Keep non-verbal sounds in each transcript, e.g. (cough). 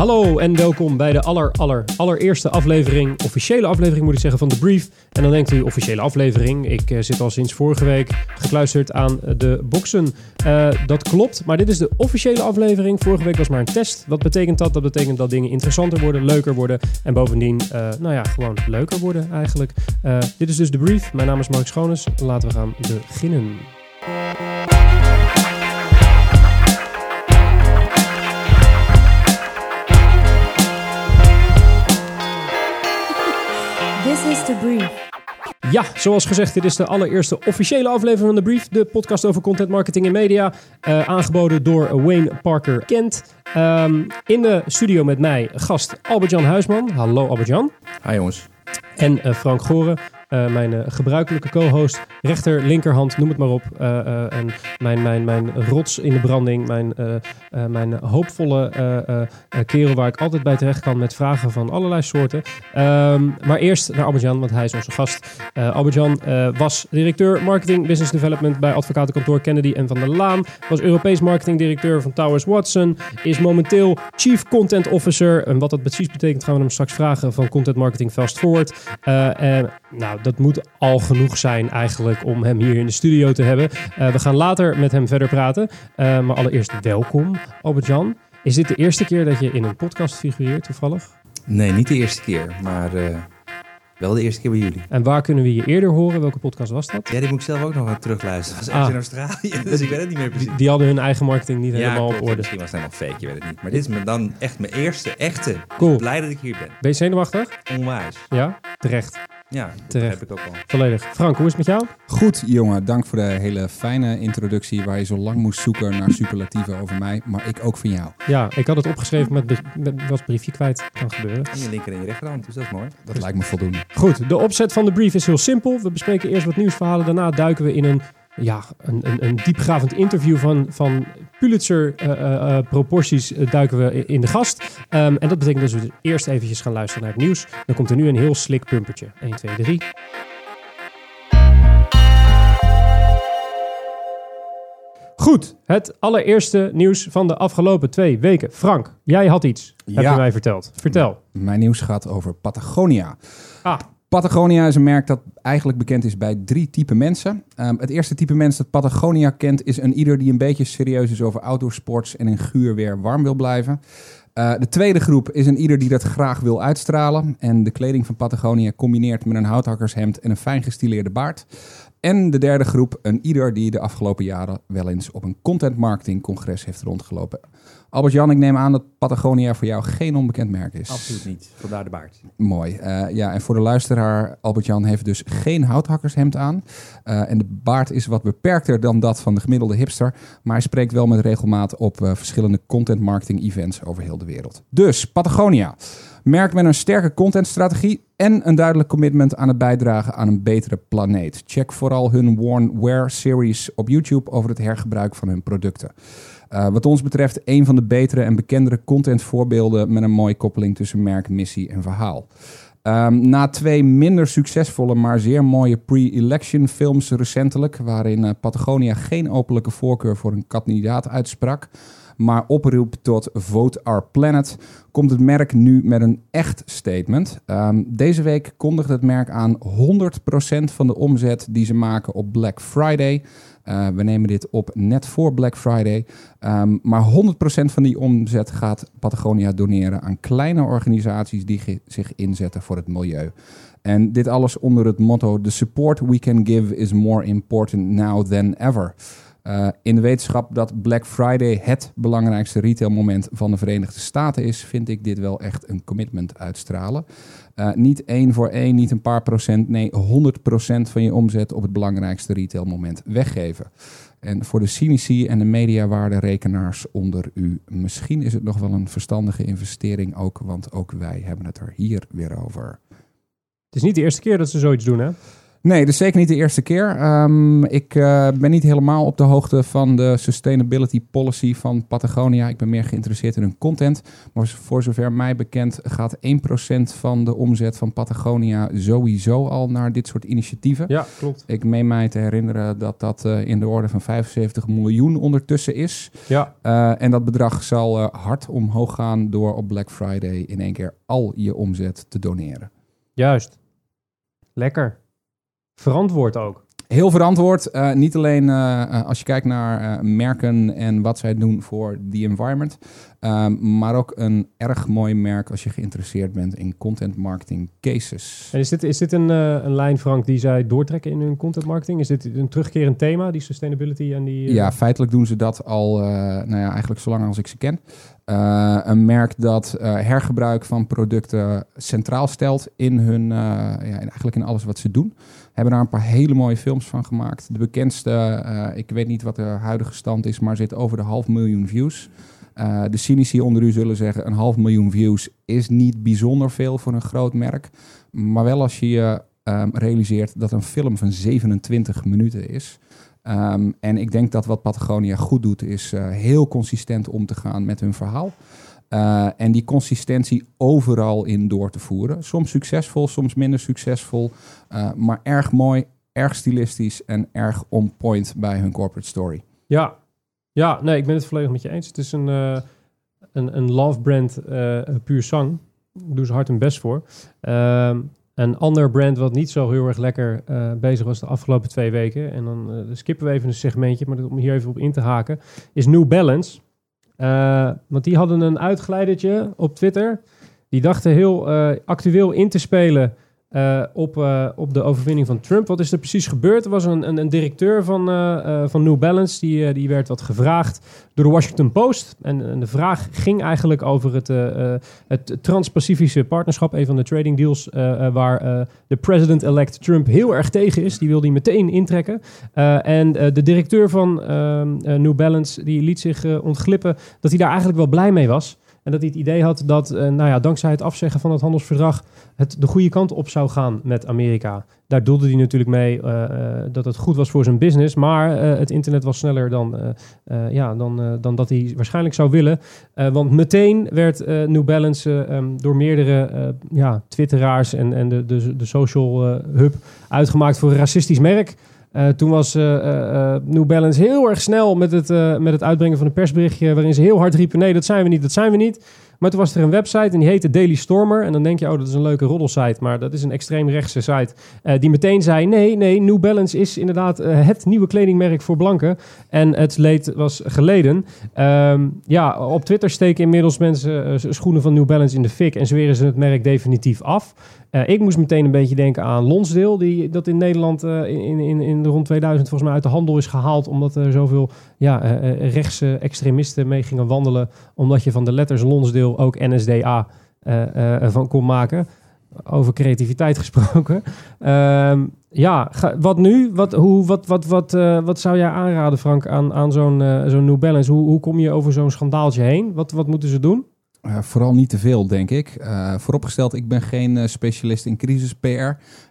Hallo en welkom bij de aller, aller, allereerste aflevering, officiële aflevering moet ik zeggen, van de Brief. En dan denkt u, officiële aflevering, ik uh, zit al sinds vorige week gekluisterd aan de boxen. Uh, dat klopt, maar dit is de officiële aflevering. Vorige week was maar een test. Wat betekent dat? Dat betekent dat dingen interessanter worden, leuker worden en bovendien, uh, nou ja, gewoon leuker worden eigenlijk. dit is dus de Brief. Mijn naam is Mark Schoones. Laten we gaan beginnen. Ja, zoals gezegd, dit is de allereerste officiële aflevering van The Brief. De podcast over content marketing en media. Uh, aangeboden door Wayne Parker Kent. Um, in de studio met mij gast Albert-Jan Huisman. Hallo Albert-Jan. Hi jongens. En uh, Frank Goren, uh, mijn uh, gebruikelijke co-host. Rechter, linkerhand, noem het maar op. Uh, en mijn, mijn, mijn rots in de branding. Mijn, mijn hoopvolle kerel waar ik altijd bij terecht kan met vragen van allerlei soorten. Um, maar eerst naar Albert-Jan, want hij is onze gast. Albert-Jan was directeur marketing business development bij advocatenkantoor Kennedy en Van der Laan. Was Europees marketingdirecteur van Towers Watson. Is momenteel chief content officer. En wat dat precies betekent gaan we hem straks vragen van content marketing fast forward. en nou, dat moet al genoeg zijn eigenlijk om hem hier in de studio te hebben. Uh, we gaan later met hem verder praten. Uh, maar allereerst welkom, Albert-Jan. Is dit de eerste keer dat je in een podcast figureert toevallig? Nee, niet de eerste keer, maar uh, wel de eerste keer bij jullie. En waar kunnen we je eerder horen? Welke podcast was dat? Ja, die moet ik zelf ook nog aan terugluisteren. Dat was ah. in Australië, (laughs) dus ik weet het niet meer precies. Die, die hadden hun eigen marketing niet ja, helemaal klopt, op orde. Misschien was het helemaal fake, je weet het niet. Maar dit is dan echt mijn eerste echte. Cool. Blij dat ik hier ben. Ben je zenuwachtig? Onwijs. Ja, terecht. Ja, Terecht. heb ik ook al. Volledig. Frank, hoe is het met jou? Goed, jongen. Dank voor de hele fijne introductie waar je zo lang moest zoeken naar superlatieven over mij, maar ik ook van jou. Ja, ik had het opgeschreven met, met was briefje kwijt. Kan gebeuren. En je linker en je rechterhand, dus dat is mooi. Dat lijkt me voldoende. Goed, de opzet van de brief is heel simpel. We bespreken eerst wat nieuwsverhalen. Daarna duiken we in een ja, een, een, een diepgravend interview van, van Pulitzer-proporties uh, uh, duiken we in de gast. Um, en dat betekent dus dat we eerst eventjes gaan luisteren naar het nieuws. Dan komt er nu een heel slik pumpertje. 1, 2, 3. Goed, het allereerste nieuws van de afgelopen twee weken. Frank, jij had iets, heb Ja. je mij verteld. Vertel. Mijn nieuws gaat over Patagonia. Ah, Patagonia is een merk dat eigenlijk bekend is bij drie typen mensen. Um, het eerste type mens dat Patagonia kent is een ieder die een beetje serieus is over outdoorsports en in guur weer warm wil blijven. Uh, de tweede groep is een ieder die dat graag wil uitstralen en de kleding van Patagonia combineert met een houthakkershemd en een fijn gestileerde baard. En de derde groep, een ieder die de afgelopen jaren wel eens op een content marketing congres heeft rondgelopen. Albert-Jan, ik neem aan dat Patagonia voor jou geen onbekend merk is. Absoluut niet. Vandaar de baard. Mooi. Uh, ja, en voor de luisteraar, Albert-Jan heeft dus geen houthakkershemd aan. Uh, en de baard is wat beperkter dan dat van de gemiddelde hipster. Maar hij spreekt wel met regelmaat op uh, verschillende content marketing events over heel de wereld. Dus, Patagonia. Merk met een sterke contentstrategie en een duidelijk commitment aan het bijdragen aan een betere planeet. Check vooral hun Worn Wear series op YouTube over het hergebruik van hun producten. Uh, wat ons betreft een van de betere en bekendere contentvoorbeelden met een mooie koppeling tussen merk, missie en verhaal. Um, na twee minder succesvolle, maar zeer mooie pre-election films recentelijk, waarin uh, Patagonia geen openlijke voorkeur voor een kandidaat uitsprak, maar oproep tot Vote Our Planet, komt het merk nu met een echt statement. Um, deze week kondigt het merk aan 100% van de omzet die ze maken op Black Friday. Uh, we nemen dit op net voor Black Friday. Um, maar 100% van die omzet gaat Patagonia doneren aan kleine organisaties die zich inzetten voor het milieu. En dit alles onder het motto: The support we can give is more important now than ever. Uh, in de wetenschap dat Black Friday het belangrijkste retailmoment van de Verenigde Staten is, vind ik dit wel echt een commitment uitstralen. Uh, niet één voor één, niet een paar procent, nee 100% van je omzet op het belangrijkste retailmoment weggeven. En voor de cynici en de mediawaarderekenaars onder u, misschien is het nog wel een verstandige investering ook, want ook wij hebben het er hier weer over. Het is niet de eerste keer dat ze zoiets doen, hè? Nee, dus zeker niet de eerste keer. Ehm, ik eh, ben niet helemaal op de hoogte van de sustainability policy van Patagonia. Ik ben meer geïnteresseerd in hun content. Maar voor zover mij bekend gaat 1% van de omzet van Patagonia sowieso al naar dit soort initiatieven. Ja, klopt. Ik meen mij te herinneren dat dat eh, in de orde van 75 miljoen ondertussen is. Ja, Eh, en dat bedrag zal hard omhoog gaan door op Black Friday in één keer al je omzet te doneren. juist. Lekker. Verantwoord ook. Heel verantwoord. eh, niet alleen eh, eh, als je kijkt naar merken en wat zij doen voor the environment. ehm, maar ook een erg mooi merk als je geïnteresseerd bent in content marketing cases. En is dit, is dit een, een lijn, Frank, die zij doortrekken in hun content marketing? Is dit een terugkerend thema, die sustainability en die... Ja, feitelijk doen ze dat al, nou ja, eigenlijk zolang als ik ze ken. Een merk dat hergebruik van producten centraal stelt in hun, eh, ja, eigenlijk in alles wat ze doen. Hebben daar een paar hele mooie films van gemaakt. De bekendste, eh, ik weet niet wat de huidige stand is, maar zit over de half miljoen views. Eh, de cynici onder u zullen zeggen, een half miljoen views is niet bijzonder veel voor een groot merk. Maar wel als je je ehm, realiseert dat een film van 27 minuten is. Ehm, en ik denk dat wat Patagonia goed doet, is eh, heel consistent om te gaan met hun verhaal. Eh, en die consistentie overal in door te voeren. Soms succesvol, soms minder succesvol. eh, maar erg mooi, erg stilistisch en erg on point bij hun corporate story. Ja. ja, nee, ik ben het volledig met je eens. Het is een, eh, een, een love brand puur zang. Doen ze hard hun best voor. Ehm, een ander brand wat niet zo heel erg lekker bezig was de afgelopen twee weken... en dan skippen we even een segmentje, maar om hier even op in te haken... is New Balance. Eh, want die hadden een uitglijdertje op Twitter. Die dachten heel eh, actueel in te spelen eh, op, eh, op de overwinning van Trump. Wat is er precies gebeurd? Er was een, een, een directeur van, eh, van New Balance, die, die werd wat gevraagd door de Washington Post. En, en de vraag ging eigenlijk over het, het Trans-Pacifische partnerschap, een van de trading deals waar de president-elect Trump heel erg tegen is. Die wil die meteen intrekken. En de directeur van ehm, eh, New Balance, die liet zich ontglippen dat hij daar eigenlijk wel blij mee was. En dat hij het idee had dat, eh, nou ja, dankzij het afzeggen van het handelsverdrag, het de goede kant op zou gaan met Amerika. Daar doelde hij natuurlijk mee eh, eh, dat het goed was voor zijn business. Maar het internet was sneller dan, ja, dan, dan dat hij waarschijnlijk zou willen. Want meteen werd New Balance eh, ehm, door meerdere ja, twitteraars en, en de, de, de social hub uitgemaakt voor een racistisch merk. Eh, toen was eh, eh, New Balance heel erg snel met het, met het uitbrengen van een persberichtje... waarin ze heel hard riepen, nee, dat zijn we niet, dat zijn we niet. Maar toen was er een website en die heette Daily Stormer. En dan denk je, oh, dat is een leuke roddelsite. Maar dat is een extreem rechtse site. eh, die meteen zei, nee, nee, New Balance is inderdaad eh, het nieuwe kledingmerk voor blanken. En het leed was geleden. Ehm, ja, op Twitter steken inmiddels mensen eh, schoenen van New Balance in de fik. En zweren ze het merk definitief af. Ik moest meteen een beetje denken aan Lonsdale, die dat in Nederland in, in, in rond 2000 volgens mij uit de handel is gehaald, omdat er zoveel ja, eh, rechtse extremisten mee gingen wandelen, omdat je van de letters Lonsdale ook NSDA eh, eh, van kon maken. Over creativiteit (laughs) gesproken. Ehm, ja, wat nu? Wat, hoe, wat, wat, wat, eh, wat zou jij aanraden, Frank, aan, aan zo'n zo'n New Balance? Hoe, hoe kom je over zo'n schandaaltje heen? Wat, wat moeten ze doen? Eh, vooral niet te veel, denk ik. Eh, vooropgesteld, ik ben geen eh, specialist in crisis-PR.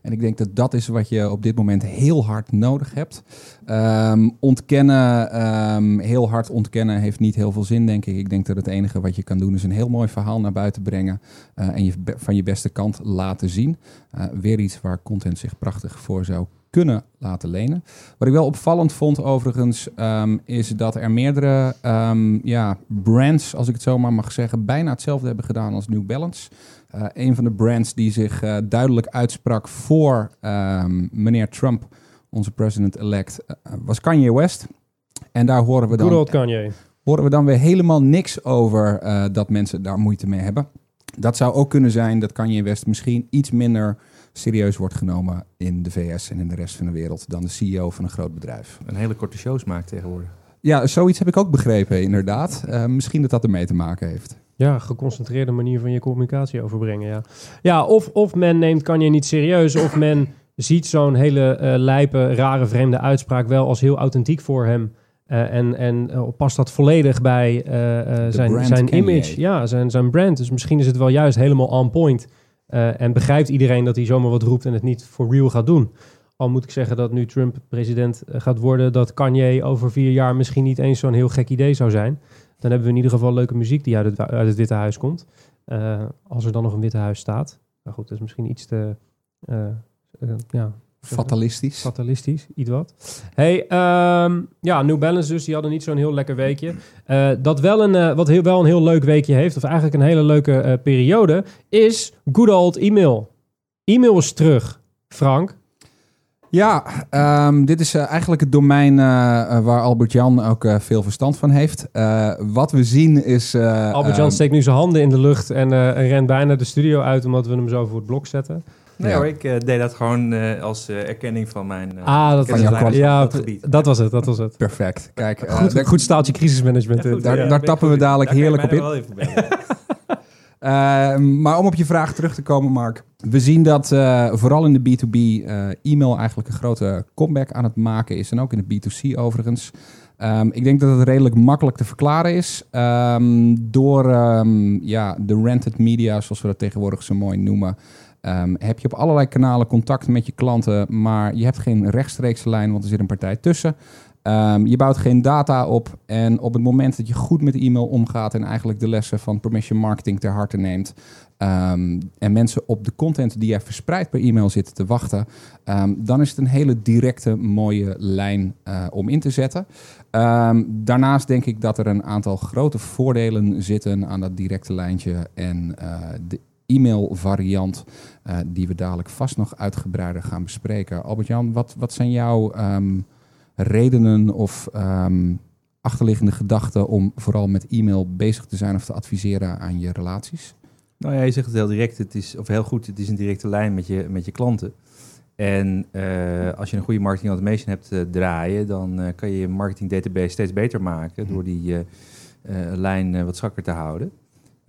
En ik denk dat dat is wat je op dit moment heel hard nodig hebt. Ehm, ontkennen, ehm, heel hard ontkennen, heeft niet heel veel zin, denk ik. Ik denk dat het enige wat je kan doen is een heel mooi verhaal naar buiten brengen. en je van je beste kant laten zien. Weer iets waar content zich prachtig voor zou kunnen laten lenen. Wat ik wel opvallend vond overigens, ehm, is dat er meerdere ehm, ja, brands, als ik het zo maar mag zeggen, bijna hetzelfde hebben gedaan als New Balance. Eh, een van de brands die zich eh, duidelijk uitsprak voor ehm, meneer Trump, onze president-elect, eh, was Kanye West. En daar horen we dan, Kanye. horen we dan weer helemaal niks over dat mensen daar moeite mee hebben. Dat zou ook kunnen zijn dat Kanye West misschien iets minder serieus wordt genomen in de VS en in de rest van de wereld dan de CEO van een groot bedrijf. Een hele korte shows maakt tegenwoordig. Ja, zoiets heb ik ook begrepen, inderdaad. Eh, misschien dat dat ermee te maken heeft. Ja, geconcentreerde manier van je communicatie overbrengen, ja. Ja, of, of men neemt kan je niet serieus, of men (laughs) ziet zo'n hele eh lijpe, rare, vreemde uitspraak wel als heel authentiek voor hem. Eh, en en past dat volledig bij eh, eh, zijn, zijn image, ja, zijn, zijn brand. Dus misschien is het wel juist helemaal on point. Eh, en begrijpt iedereen dat hij zomaar wat roept en het niet voor real gaat doen. Al moet ik zeggen dat nu Trump president eh, gaat worden, dat Kanye over vier jaar misschien niet eens zo'n heel gek idee zou zijn. Dan hebben we in ieder geval leuke muziek die uit het, uit Witte Huis komt. Eh, als er dan nog een Witte Huis staat. Maar goed, dat is misschien iets te... ja, Fatalistisch. Fatalistisch, iets wat. Hey, ehm, ja, New Balance dus, die hadden niet zo'n heel lekker weekje. Eh, dat wel een, eh, wat heel, wel een heel leuk weekje heeft, of eigenlijk een hele leuke eh, periode, is good old e-mail. E-mail is terug, Frank. Ja, ehm, dit is eigenlijk het domein waar Albert-Jan ook veel verstand van heeft. Wat we zien is... Albert-Jan ehm, steekt nu zijn handen in de lucht en, en rent bijna de studio uit, omdat we hem zo voor het blok zetten. Nee Ja. hoor, ik eh, deed dat gewoon eh, als eh, erkenning van mijn eh, ah, dat, Van jouw ja, dat gebied. dat was het, dat was het. Perfect. Kijk, Goed, goed staaltje crisismanagement. Ja, dit. goed, daar- ja, daar tappen we in. dadelijk Daar heerlijk op nog wel even (laughs) maar om op je vraag terug te komen, Mark. We zien dat eh, vooral in de B2B eh, e-mail eigenlijk een grote comeback aan het maken is. En ook in de B2C overigens. Ehm, ik denk dat het redelijk makkelijk te verklaren is. Ehm, door ehm, ja, de rented media, zoals we dat tegenwoordig zo mooi noemen. Ehm, heb je op allerlei kanalen contact met je klanten, maar je hebt geen rechtstreekse lijn, want er zit een partij tussen. Ehm, je bouwt geen data op en op het moment dat je goed met e-mail omgaat en eigenlijk de lessen van permission marketing ter harte neemt ehm, en mensen op de content die jij verspreidt per e-mail zitten te wachten, dan is het een hele directe, mooie lijn eh, om in te zetten. Daarnaast denk ik dat er een aantal grote voordelen zitten aan dat directe lijntje en eh, de e-mail variant eh, die we dadelijk vast nog uitgebreider gaan bespreken. Albert-Jan, wat, wat zijn jouw ehm, redenen of ehm, achterliggende gedachten om vooral met e-mail bezig te zijn of te adviseren aan je relaties? Nou ja, je zegt het heel direct, het is, of heel goed, het is een directe lijn met je, met je klanten. En eh, als je een goede marketing automation hebt eh, draaien, dan kan je je marketing database steeds beter maken door die lijn wat strakker te houden.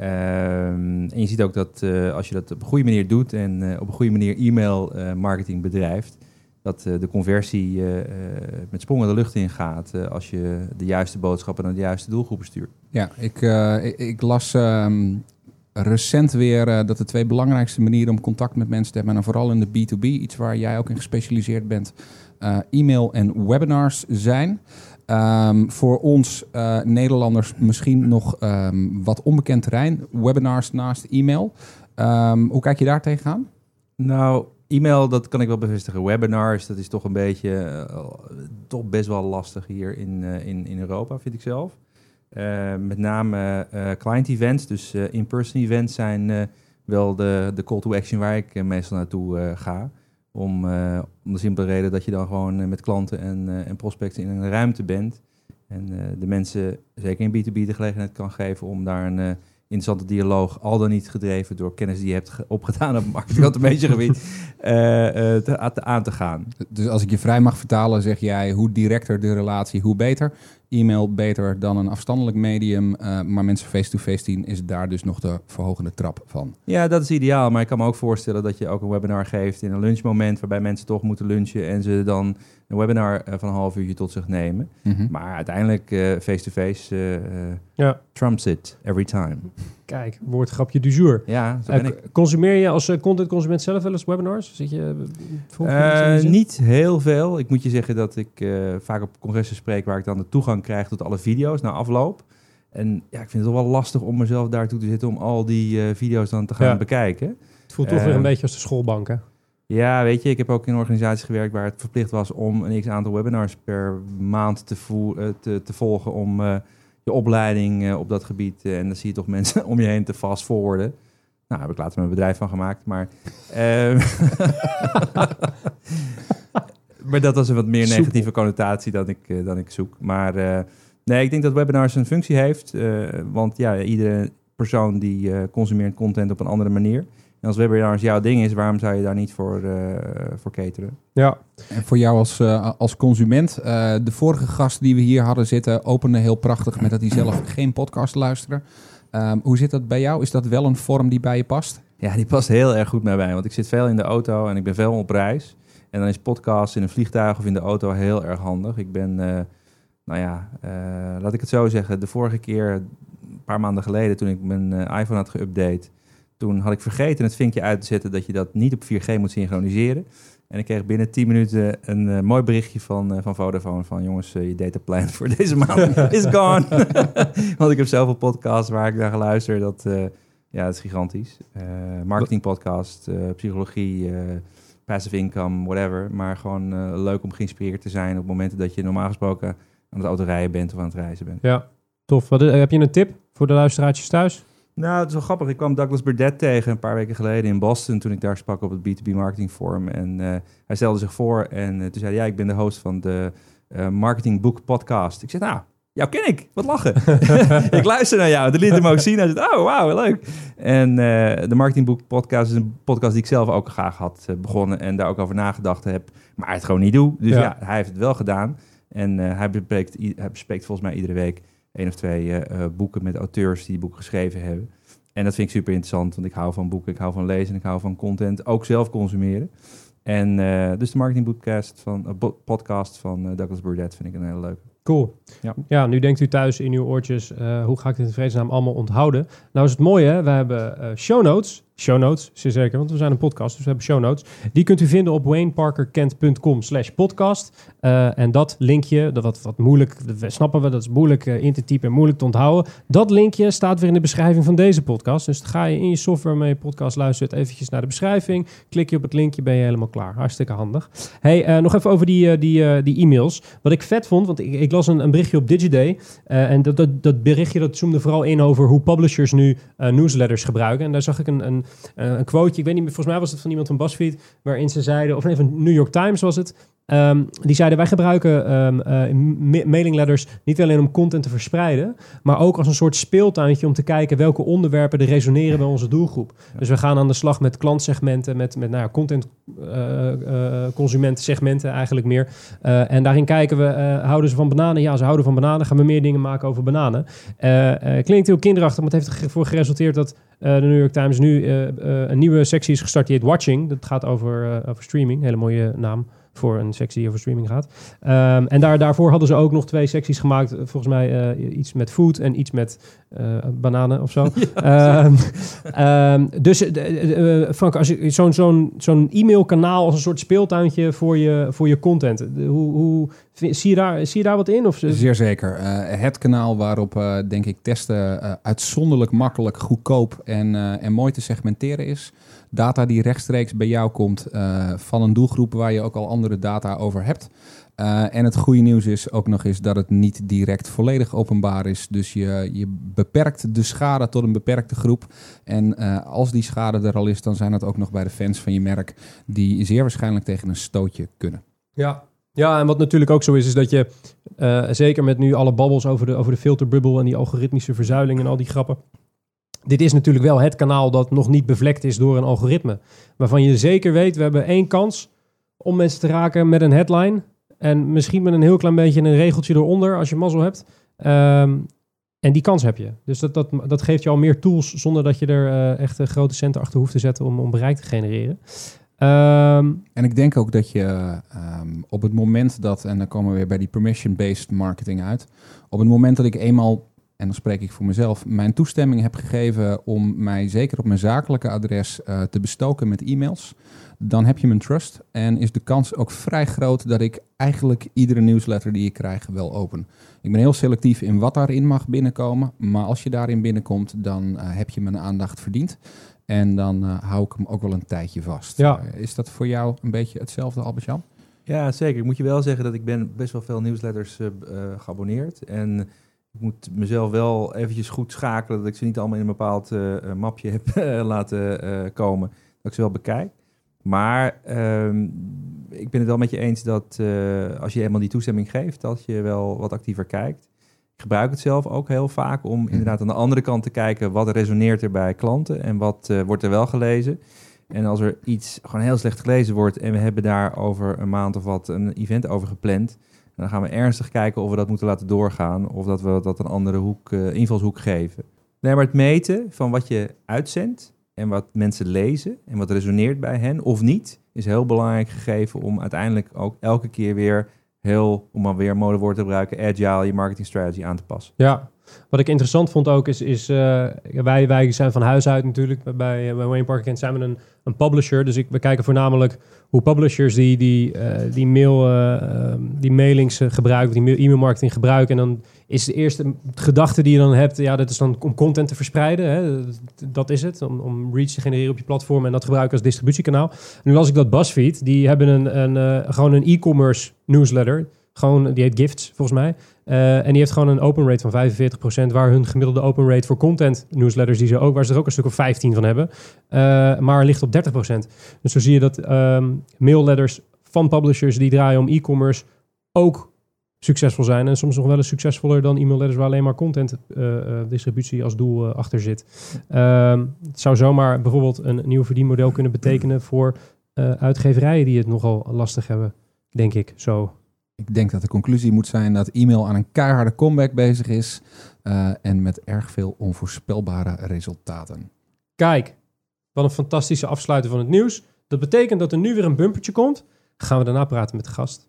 Ehm, en je ziet ook dat eh, als je dat op een goede manier doet en eh, op een goede manier e-mail eh, marketing bedrijft, dat de conversie met sprongen de lucht in gaat als je de juiste boodschappen naar de juiste doelgroepen stuurt. Ja, ik, ik, ik las ehm, recent weer dat de twee belangrijkste manieren om contact met mensen te hebben, en vooral in de B2B, iets waar jij ook in gespecialiseerd bent, e-mail en webinars zijn. Ehm, voor ons eh, Nederlanders misschien nog ehm, wat onbekend terrein, webinars naast e-mail. Ehm, hoe kijk je daar tegenaan? Nou, e-mail, dat kan ik wel bevestigen. Webinars, dat is toch een beetje, eh, toch best wel lastig hier in, eh, in, in Europa, vind ik zelf. Met name client events, dus in-person events zijn wel de, de call to action waar ik meestal naartoe ga. Om, eh, om de simpele reden dat je dan gewoon eh, met klanten en, eh, en prospects in een ruimte bent. En de mensen, zeker in B2B, de gelegenheid kan geven om daar een interessante dialoog, al dan niet gedreven door kennis die je hebt ge- opgedaan op marketing automation gebied, (laughs) eh, eh, te, aan te- aan te gaan. Dus als ik je vrij mag vertalen, zeg jij hoe directer de relatie, hoe beter. E-mail beter dan een afstandelijk medium, eh, maar mensen face-to-face zien is daar dus nog de verhogende trap van. Ja, dat is ideaal, maar ik kan me ook voorstellen dat je ook een webinar geeft in een lunchmoment waarbij mensen toch moeten lunchen en ze dan een webinar eh, van een half uurtje tot zich nemen. Mhm. Maar uiteindelijk eh, face-to-face eh, Ja, trumps it every time. kijk, woordgrapje du jour. Ja, zo ben ik. consumeer je als uh, contentconsument zelf wel eens webinars? Zit je, uh, Eh, niet heel veel. Ik moet je zeggen dat ik eh, vaak op congressen spreek waar ik dan de toegang krijg tot alle video's na afloop. En ja, ik vind het toch wel lastig om mezelf daartoe te zitten om al die eh, video's dan te gaan Ja. bekijken. Het voelt toch weer een beetje als de schoolbank, hè? Ja, weet je, ik heb ook in organisaties gewerkt waar het verplicht was om een x aantal webinars per maand te, eh, te, te volgen om eh, je opleiding eh, op dat gebied. en dan zie je toch (laughs) mensen om je heen te fast forwarden. Nou, daar heb ik later mijn bedrijf van gemaakt, maar... ehm, (laughs) maar dat was een wat meer negatieve connotatie dan ik, dan ik zoek. Maar nee, ik denk dat webinars een functie heeft. want ja, iedere persoon die consumeert content op een andere manier. En als webinars jouw ding is, waarom zou je daar niet voor, eh, voor cateren? Ja, En voor jou als, eh, als consument, eh, de vorige gast die we hier hadden zitten, opende heel prachtig met dat hij zelf geen podcast luisterde. Ehm, hoe zit dat bij jou? Is dat wel een vorm die bij je past? Ja, die past heel erg goed bij mij, want ik zit veel in de auto en ik ben veel op reis. En dan is podcast in een vliegtuig of in de auto heel erg handig. Ik ben, eh, nou ja, eh, laat ik het zo zeggen, de vorige keer, een paar maanden geleden, toen ik mijn iPhone had geüpdate, Toen had ik vergeten het vinkje uit te zetten dat je dat niet op 4G moet synchroniseren. En ik kreeg binnen 10 minuten een eh, mooi berichtje van, eh, van Vodafone van jongens, eh, je dataplan voor (laughs) deze maand (laughs) is gone. (laughs) Want ik heb zoveel podcasts waar ik naar geluister. Dat, ja, dat is gigantisch. Marketing podcast, psychologie, passive income, whatever. Maar gewoon leuk om geïnspireerd te zijn op momenten dat je normaal gesproken aan het autorijden bent of aan het reizen bent. Ja, tof. Wat, heb je een tip voor de luisteraartjes thuis? Nou, het is wel grappig. Ik kwam Douglas Burdett tegen een paar weken geleden in Boston toen ik daar sprak op het B2B Marketing Forum. En eh, hij stelde zich voor en eh, toen zei hij, ja, ik ben de host van de eh, Marketing Book Podcast. Ik zei, nou, jou ken ik. Wat lachen. (laughs) ik luister naar jou. De liet hem ook zien. Hij zei, oh, wauw, leuk. En de Marketing Book Podcast is een podcast die ik zelf ook graag had begonnen en daar ook over nagedacht heb, maar het gewoon niet doe. Dus Ja. ja, hij heeft het wel gedaan. En hij, bespreekt, hij bespreekt volgens mij iedere week één of twee eh, eh, boeken met auteurs die boeken geschreven hebben. En dat vind ik super interessant, want ik hou van boeken, ik hou van lezen, ik hou van content, ook zelf consumeren. En eh, dus de Marketing Bookcast van, podcast van Douglas Burdett vind ik een hele leuke. Cool. Ja. Ja. nu denkt u thuis in uw oortjes, hoe ga ik dit in vredesnaam allemaal onthouden? Nou is het mooie, we hebben show notes. Show notes, zeer zeker, want we zijn een podcast, dus we hebben show notes. Die kunt u vinden op wayneparkerkent.com slash podcast. Eh, en dat linkje, dat wat, moeilijk, dat snappen we, dat is moeilijk eh, in te typen en moeilijk te onthouden. Dat linkje staat weer in de beschrijving van deze podcast. Dus ga je in je software je podcast luistert eventjes naar de beschrijving. Klik je op het linkje, ben je helemaal klaar. Hartstikke handig. Hey, eh, nog even over die, die, die e-mails. Wat ik vet vond, want ik, ik las een, een berichtje op Digiday. en dat, dat, dat berichtje dat zoomde vooral in over hoe publishers nu newsletters gebruiken. En daar zag ik een, een, een quoteje, ik weet niet meer, volgens mij was het van iemand van BuzzFeed, waarin ze zeiden, of nee, van New York Times was het. Ehm, die zeiden, wij gebruiken ehm eh, ma- mailing letters niet alleen om content te verspreiden, maar ook als een soort speeltuintje om te kijken welke onderwerpen er resoneren bij onze doelgroep. Dus we gaan aan de slag met klantsegmenten, met, met nou ja, content eh, consumentensegmenten eigenlijk meer. En daarin kijken we, houden ze van bananen? Ja, ze houden van bananen. Gaan we meer dingen maken over bananen? Klinkt heel kinderachtig, maar het heeft ervoor geresulteerd dat de New York Times nu een nieuwe sectie is gestart die heet Watching. Dat gaat over, over streaming. Hele mooie naam voor een sectie die over streaming gaat. Ehm, en daar, daarvoor hadden ze ook nog twee secties gemaakt. eh, Volgens mij eh, iets met food en iets met eh, bananen of zo. (laughs) Ehm, ehm, dus Frank, als je zo'n zo'n zo'n e-mailkanaal als een soort speeltuintje voor je, voor je content. De- Hoe, hoe, zie, je daar, zie je daar wat in? Of, Zeer zeker. Het kanaal waarop, denk ik, testen uitzonderlijk makkelijk, goedkoop en, en mooi te segmenteren is. Data die rechtstreeks bij jou komt eh, van een doelgroep waar je ook al andere data over hebt. Eh, en het goede nieuws is ook nog eens dat het niet direct volledig openbaar is. Dus je, je beperkt de schade tot een beperkte groep. En eh, als die schade er al is, dan zijn het ook nog bij de fans van je merk die zeer waarschijnlijk tegen een stootje kunnen. Ja. Ja, en wat natuurlijk ook zo is, is dat je zeker met nu alle babbels over de, over de filterbubble en die algoritmische verzuiling en al die grappen. Dit is natuurlijk wel het kanaal dat nog niet bevlekt is door een algoritme. Waarvan je zeker weet, we hebben één kans om mensen te raken met een headline. En misschien met een heel klein beetje een regeltje eronder als je mazzel hebt. Ehm, en die kans heb je. Dus dat, dat, dat geeft je al meer tools zonder dat je er eh, echt eh, grote centen achter hoeft te zetten om, om bereik te genereren. Ehm, En ik denk ook dat je ehm, op het moment dat, en dan komen we weer bij die permission-based marketing uit, op het moment dat ik eenmaal, en dan spreek ik voor mezelf, mijn toestemming heb gegeven om mij zeker op mijn zakelijke adres eh, te bestoken met e-mails, dan heb je mijn trust en is de kans ook vrij groot dat ik eigenlijk iedere newsletter die ik krijg wel open. Ik ben heel selectief in wat daarin mag binnenkomen, maar als je daarin binnenkomt, dan eh, heb je mijn aandacht verdiend. En dan eh, hou ik hem ook wel een tijdje vast. Ja. Is dat voor jou een beetje hetzelfde, Albert-Jan? Ja, zeker. Ik moet je wel zeggen dat ik ben best wel veel eh, geabonneerd. En ik moet mezelf wel eventjes goed schakelen dat ik ze niet allemaal in een bepaald eh, eh, mapje heb (laughs) eh, laten komen. Dat ik ze wel bekijk. Maar ehm, ik ben het wel met je eens dat als je eenmaal die toestemming geeft, dat je wel wat actiever kijkt. Ik gebruik het zelf ook heel vaak om inderdaad aan de andere kant te kijken wat resoneert er bij klanten en wat wordt er wel gelezen. En als er iets gewoon heel slecht gelezen wordt en we hebben daar over een maand of wat een event over gepland, dan gaan we ernstig kijken of we dat moeten laten doorgaan of dat we dat een andere hoek, eh, invalshoek geven. Nee, maar het meten van wat je uitzendt en wat mensen lezen en wat resoneert bij hen of niet, is heel belangrijk gegeven om uiteindelijk ook elke keer weer heel, om maar weer modewoord te gebruiken, agile je marketing strategy aan te passen. Ja, Wat ik interessant vond ook is, is eh, wij, wij zijn van huis uit natuurlijk. Bij, eh, Wayne Parker Kent zijn we een, een publisher. Dus ik, we kijken voornamelijk hoe publishers die, die, eh, die, mail, eh, ehm, die mailings gebruiken, die mail- e-mailmarketing gebruiken. En dan is de eerste gedachte die je dan hebt, ja, dat is dan om content te verspreiden. Hè? Dat- is het, om, om reach te genereren op je platform en dat gebruiken als distributiekanaal. Nu las ik dat BuzzFeed, die hebben een, een, gewoon een e-commerce newsletter. Gewoon, die heet Gifts, volgens mij. Eh, en die heeft gewoon een open rate van 45%, waar hun gemiddelde open rate voor content newsletters, die ze ook, waar ze er ook een stuk of 15 van hebben, eh, maar ligt op 30%. Dus zo zie je dat ehm mailletters van publishers die draaien om e-commerce ook succesvol zijn. En soms nog wel eens succesvoller dan e-mailletters waar alleen maar content eh, distributie als doel achter zit. Ehm, het zou zomaar bijvoorbeeld een nieuw verdienmodel kunnen betekenen voor uitgeverijen die het nogal lastig hebben, denk ik. Zo. Ik denk dat de conclusie moet zijn dat e-mail aan een keiharde comeback bezig is. eh, en met erg veel onvoorspelbare resultaten. Kijk, wat een fantastische afsluiter van het nieuws. Dat betekent dat er nu weer een bumpertje komt. Gaan we daarna praten met de gast.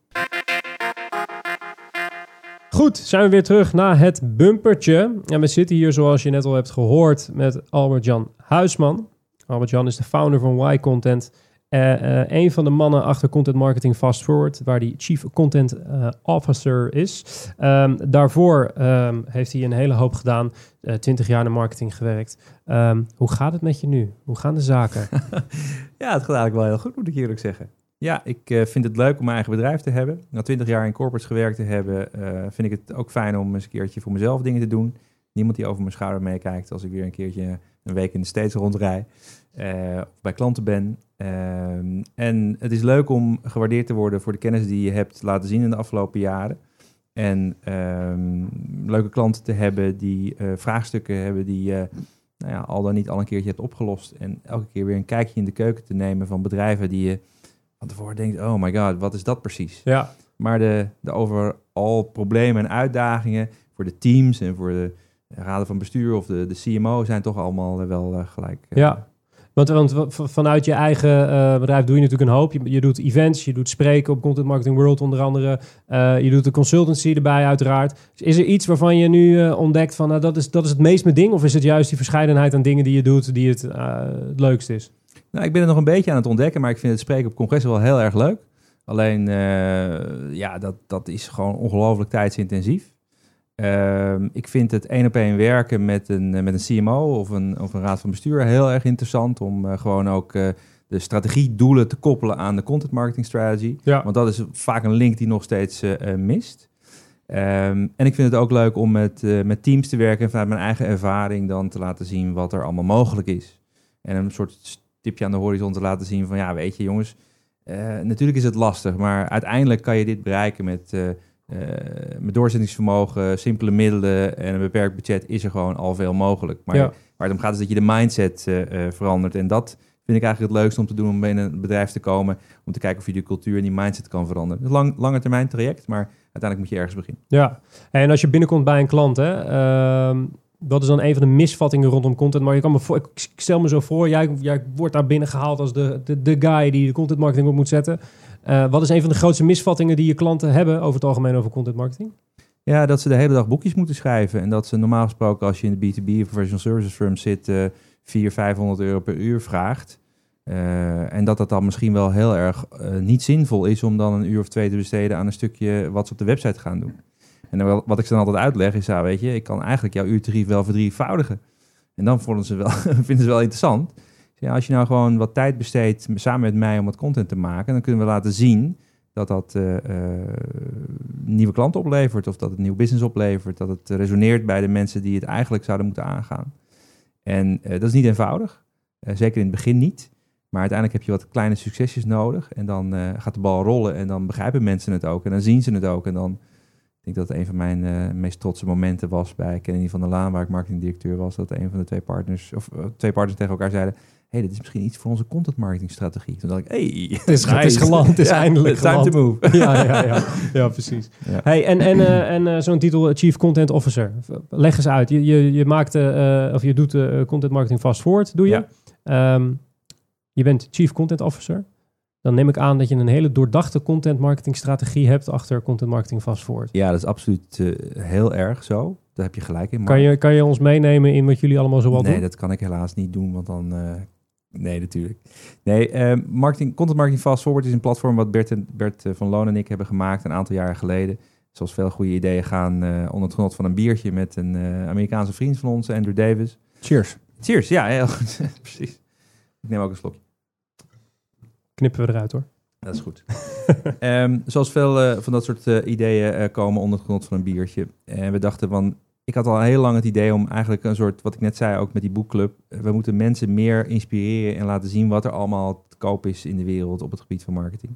Goed, zijn we weer terug naar het bumpertje. En we zitten hier, zoals je net al hebt gehoord, met Albert-Jan Huisman. Albert-Jan is de founder van Y-Content. Eh, eh, een van de mannen achter Content Marketing Fast Forward, waar die Chief Content eh, Officer is. Ehm, daarvoor ehm, heeft hij een hele hoop gedaan. 20 jaar in marketing gewerkt. Ehm, hoe gaat het met je nu? Hoe gaan de zaken? (laughs) Ja, het gaat eigenlijk wel heel goed, moet ik eerlijk zeggen. Ja, ik vind het leuk om mijn eigen bedrijf te hebben. Na twintig jaar in corporates gewerkt te hebben, vind ik het ook fijn om eens een keertje voor mezelf dingen te doen. Niemand die over mijn schouder meekijkt als ik weer een keertje een week in de States rondrij. of bij klanten ben. Ehm, en het is leuk om gewaardeerd te worden voor de kennis die je hebt laten zien in de afgelopen jaren. En ehm, leuke klanten te hebben die eh, vraagstukken hebben die je nou ja, al dan niet al een keertje hebt opgelost. En elke keer weer een kijkje in de keuken te nemen van bedrijven die je van tevoren denkt, oh my god, wat is dat precies? ja, Maar de, de overal problemen en uitdagingen voor de teams en voor de raden van bestuur of de, de CMO zijn toch allemaal eh, wel eh, gelijk. eh, Ja. Want, want vanuit je eigen bedrijf doe je natuurlijk een hoop. Je, je doet events, je doet spreken op Content Marketing World onder andere. Je doet de consultancy erbij uiteraard. Dus is er iets waarvan je nu ontdekt van nou, dat, is, dat is het meest mijn ding? Of is het juist die verscheidenheid aan dingen die je doet die het, het leukst is? Nou, ik ben er nog een beetje aan het ontdekken, maar ik vind het spreken op congressen wel heel erg leuk. Alleen, ja, dat, dat is gewoon ongelooflijk tijdsintensief. Ehm, ik vind het één op één werken met een, eh, met een CMO of een, of een raad van bestuur heel erg interessant. Om eh, gewoon ook eh, de strategiedoelen te koppelen aan de content marketing strategy. Ja. Want dat is vaak een link die nog steeds mist. Ehm, en ik vind het ook leuk om met, met teams te werken en vanuit mijn eigen ervaring dan te laten zien wat er allemaal mogelijk is. En een soort stipje aan de horizon te laten zien van ja, weet je jongens, natuurlijk is het lastig, maar uiteindelijk kan je dit bereiken met, met doorzettingsvermogen, simpele middelen en een beperkt budget is er gewoon al veel mogelijk. Maar Ja. waar het om gaat is dat je de mindset eh, eh, verandert en dat vind ik eigenlijk het leukste om te doen om binnen een bedrijf te komen, om te kijken of je die cultuur en die mindset kan veranderen. Het is een lang, lange termijn traject, maar uiteindelijk moet je ergens beginnen. Ja, en als je binnenkomt bij een klant, hè, ehm, wat is dan een van de misvattingen rondom content? Maar je kan me voor, ik ik stel me zo voor, jij, jij wordt daar binnen gehaald als de, de, de guy die de content marketing op moet zetten. Eh, wat is een van de grootste misvattingen die je klanten hebben over het algemeen over content marketing? Ja, dat ze de hele dag boekjes moeten schrijven. En dat ze normaal gesproken, als je in de B2B of professional services firm zit, eh 400, 500 euro per uur vraagt. Eh, en dat dat dan misschien wel heel erg eh, niet zinvol is om dan een uur of twee te besteden aan een stukje wat ze op de website gaan doen. En wat ik ze dan altijd uitleg is, weet je, ik kan eigenlijk jouw uurtarief wel verdrievoudigen. En dan vonden ze wel, (laughs) vinden ze wel interessant. Ja, als je nou gewoon wat tijd besteedt samen met mij om wat content te maken, dan kunnen we laten zien dat dat eh, eh, nieuwe klanten oplevert of dat het nieuw business oplevert, dat het resoneert bij de mensen die het eigenlijk zouden moeten aangaan. En eh, dat is niet eenvoudig, zeker in het begin niet. Maar uiteindelijk heb je wat kleine succesjes nodig en dan gaat de bal rollen en dan begrijpen mensen het ook en dan zien ze het ook. En dan, ik denk dat het een van mijn meest trotse momenten was bij Kennedy van der Laan, waar ik marketingdirecteur was, dat een van de twee partners, of twee partners tegen elkaar zeiden, hey, dit is misschien iets voor onze content marketing strategie. Toen dacht ik, hey, Het is, het is geland, het is Ja, eindelijk time geland. to move. (laughs) ja, ja, ja, ja, precies. Ja. Hey, en en, eh, en eh, zo'n titel eh, Chief Content Officer. Leg eens uit. Je, je, je maakt, eh, of je doet content marketing fast forward, doe je. Ja. Ehm, je bent Chief Content Officer. dan neem ik aan dat je een hele doordachte content marketing strategie hebt achter content marketing fast forward. Ja, dat is absoluut heel erg zo. Daar heb je gelijk in. maar- Kan je, kan je ons meenemen in wat jullie allemaal zo wat nee, doen? dat kan ik helaas niet doen, want dan... eh, nee, natuurlijk. Nee, eh, marketing, content marketing fast forward is een platform wat Bert, en, Bert eh, van Loon en ik hebben gemaakt een aantal jaren geleden. Zoals veel goede ideeën gaan eh, onder het genot van een biertje met een eh, Amerikaanse vriend van ons, Andrew Davis. Cheers. Cheers, ja, heel goed. (laughs) Precies. Ik neem ook een slokje. Knippen we eruit hoor. Dat is goed. Ehm, zoals veel van dat soort ideeën komen onder het genot van een biertje. En we dachten van, ik had al heel lang het idee om eigenlijk een soort, wat ik net zei ook met die boekclub, eh, we moeten mensen meer inspireren en laten zien wat er allemaal te koop is in de wereld op het gebied van marketing.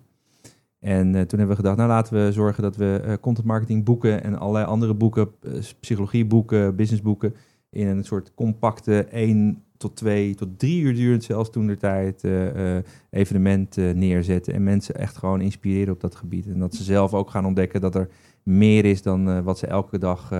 En eh, toen hebben we gedacht, nou laten we zorgen dat we eh, content marketing boeken en allerlei andere boeken, psychologieboeken, businessboeken, in een soort compacte 1 tot 2 tot 3 uur durend zelfs toen de tijd evenement neerzetten. En mensen echt gewoon inspireren op dat gebied. En dat ze zelf ook gaan ontdekken dat er meer is dan wat ze elke dag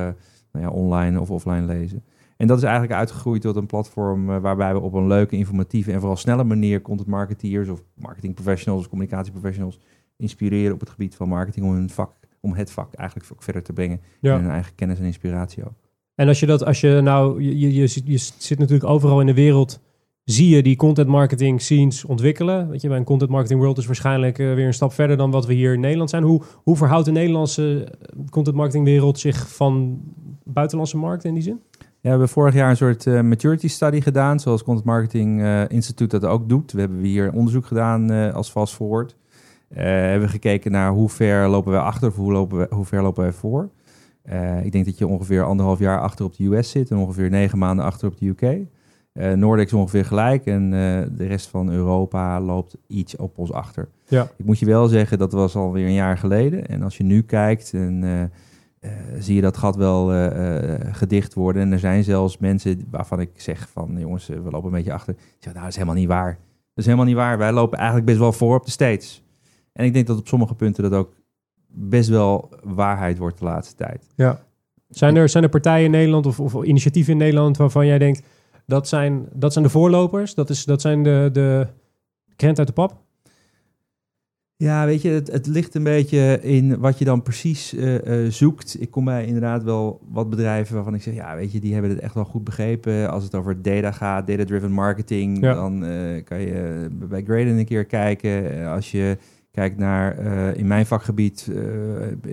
nou ja, online of offline lezen. En dat is eigenlijk uitgegroeid tot een platform eh, waarbij we op een leuke, informatieve en vooral snelle manier content marketeers of marketing professionals of communicatieprofessionals inspireren op het gebied van marketing om hun vak, om het vak eigenlijk ook verder te brengen Ja. en hun eigen kennis en inspiratie ook. En als je dat, als je nou, je, je, je, zit- je zit natuurlijk overal in de wereld, zie je die content marketing scenes ontwikkelen. Weet je, bij een content marketing world is waarschijnlijk eh, weer een stap verder dan wat we hier in Nederland zijn. Hoe, hoe verhoudt de Nederlandse eh, content marketing wereld zich van buitenlandse markten in die zin? Ja, we hebben vorig jaar een soort eh, maturity study gedaan, zoals Content Marketing eh Institute dat ook doet. We hebben hier onderzoek gedaan eh, als Fast Forward. Hebben we gekeken naar hoe ver lopen wij achter of hoe, lopen we, hoe ver lopen wij voor. Ik denk dat je ongeveer anderhalf jaar achter op de US zit en ongeveer negen maanden achter op de UK. Eh Noordics ongeveer gelijk en de rest van Europa loopt iets op ons achter. Ja. Ik moet je wel zeggen, dat was alweer een jaar geleden. En als je nu kijkt, en, zie je dat gat wel eh, eh, gedicht worden. En er zijn zelfs mensen waarvan ik zeg van, jongens, eh, we lopen een beetje achter. Zeg, nou, dat is helemaal niet waar. Dat is helemaal niet waar. Wij lopen eigenlijk best wel voor op de States. En ik denk dat op sommige punten dat ook best wel waarheid wordt de laatste tijd. Zijn er, zijn er partijen in Nederland of, of initiatieven in Nederland waarvan jij denkt, dat zijn, dat zijn de voorlopers, dat, is, dat zijn de, de krent uit de pap? Ja, weet je, het, het ligt een beetje in wat je dan precies eh, eh, zoekt. Ik kom bij inderdaad wel wat bedrijven waarvan ik zeg, ja, weet je, die hebben het echt wel goed begrepen. Als het over data gaat, data-driven marketing, Ja. dan eh, kan je bij Graden een keer kijken. Als je kijkt naar, in mijn vakgebied,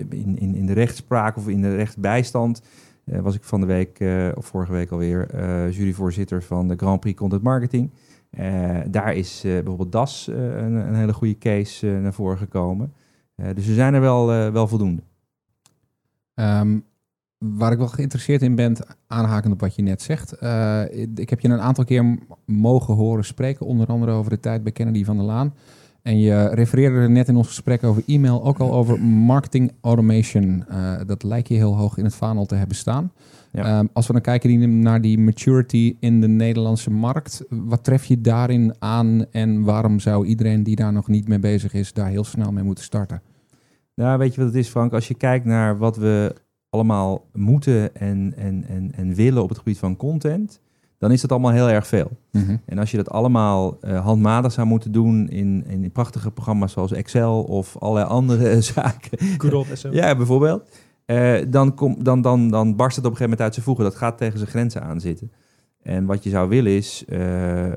in, in, in de rechtspraak of in de rechtsbijstand, was ik van de week, of vorige week alweer, juryvoorzitter van de Grand Prix Content Marketing. Eh, daar is eh, bijvoorbeeld DAS eh, een, een hele goede case naar voren gekomen. Dus we zijn er wel, wel voldoende. Ehm, waar ik wel geïnteresseerd in ben, aanhakend op wat je net zegt. ik heb je een aantal keer mogen horen spreken, onder andere over de tijd bij Kennedy van der Laan. En je refereerde er net in ons gesprek over e-mail ook al over marketing automation. Dat lijkt je heel hoog in het vaandel te hebben staan. Ja. Ehm, als we dan kijken naar die maturity in de Nederlandse markt, wat tref je daarin aan en waarom zou iedereen die daar nog niet mee bezig is, daar heel snel mee moeten starten? Nou, weet je wat het is, Frank? Als je kijkt naar wat we allemaal moeten en, en, en, en willen op het gebied van content, dan is dat allemaal heel erg veel. Mhm. En als je dat allemaal eh, handmatig zou moeten doen in, in prachtige programma's zoals Excel of allerlei andere (laughs) zaken, Good old. Ja, bijvoorbeeld. Eh, dan, kom, dan, dan, dan barst het op een gegeven moment uit zijn voegen. Dat gaat tegen zijn grenzen aan zitten. En wat je zou willen is, eh,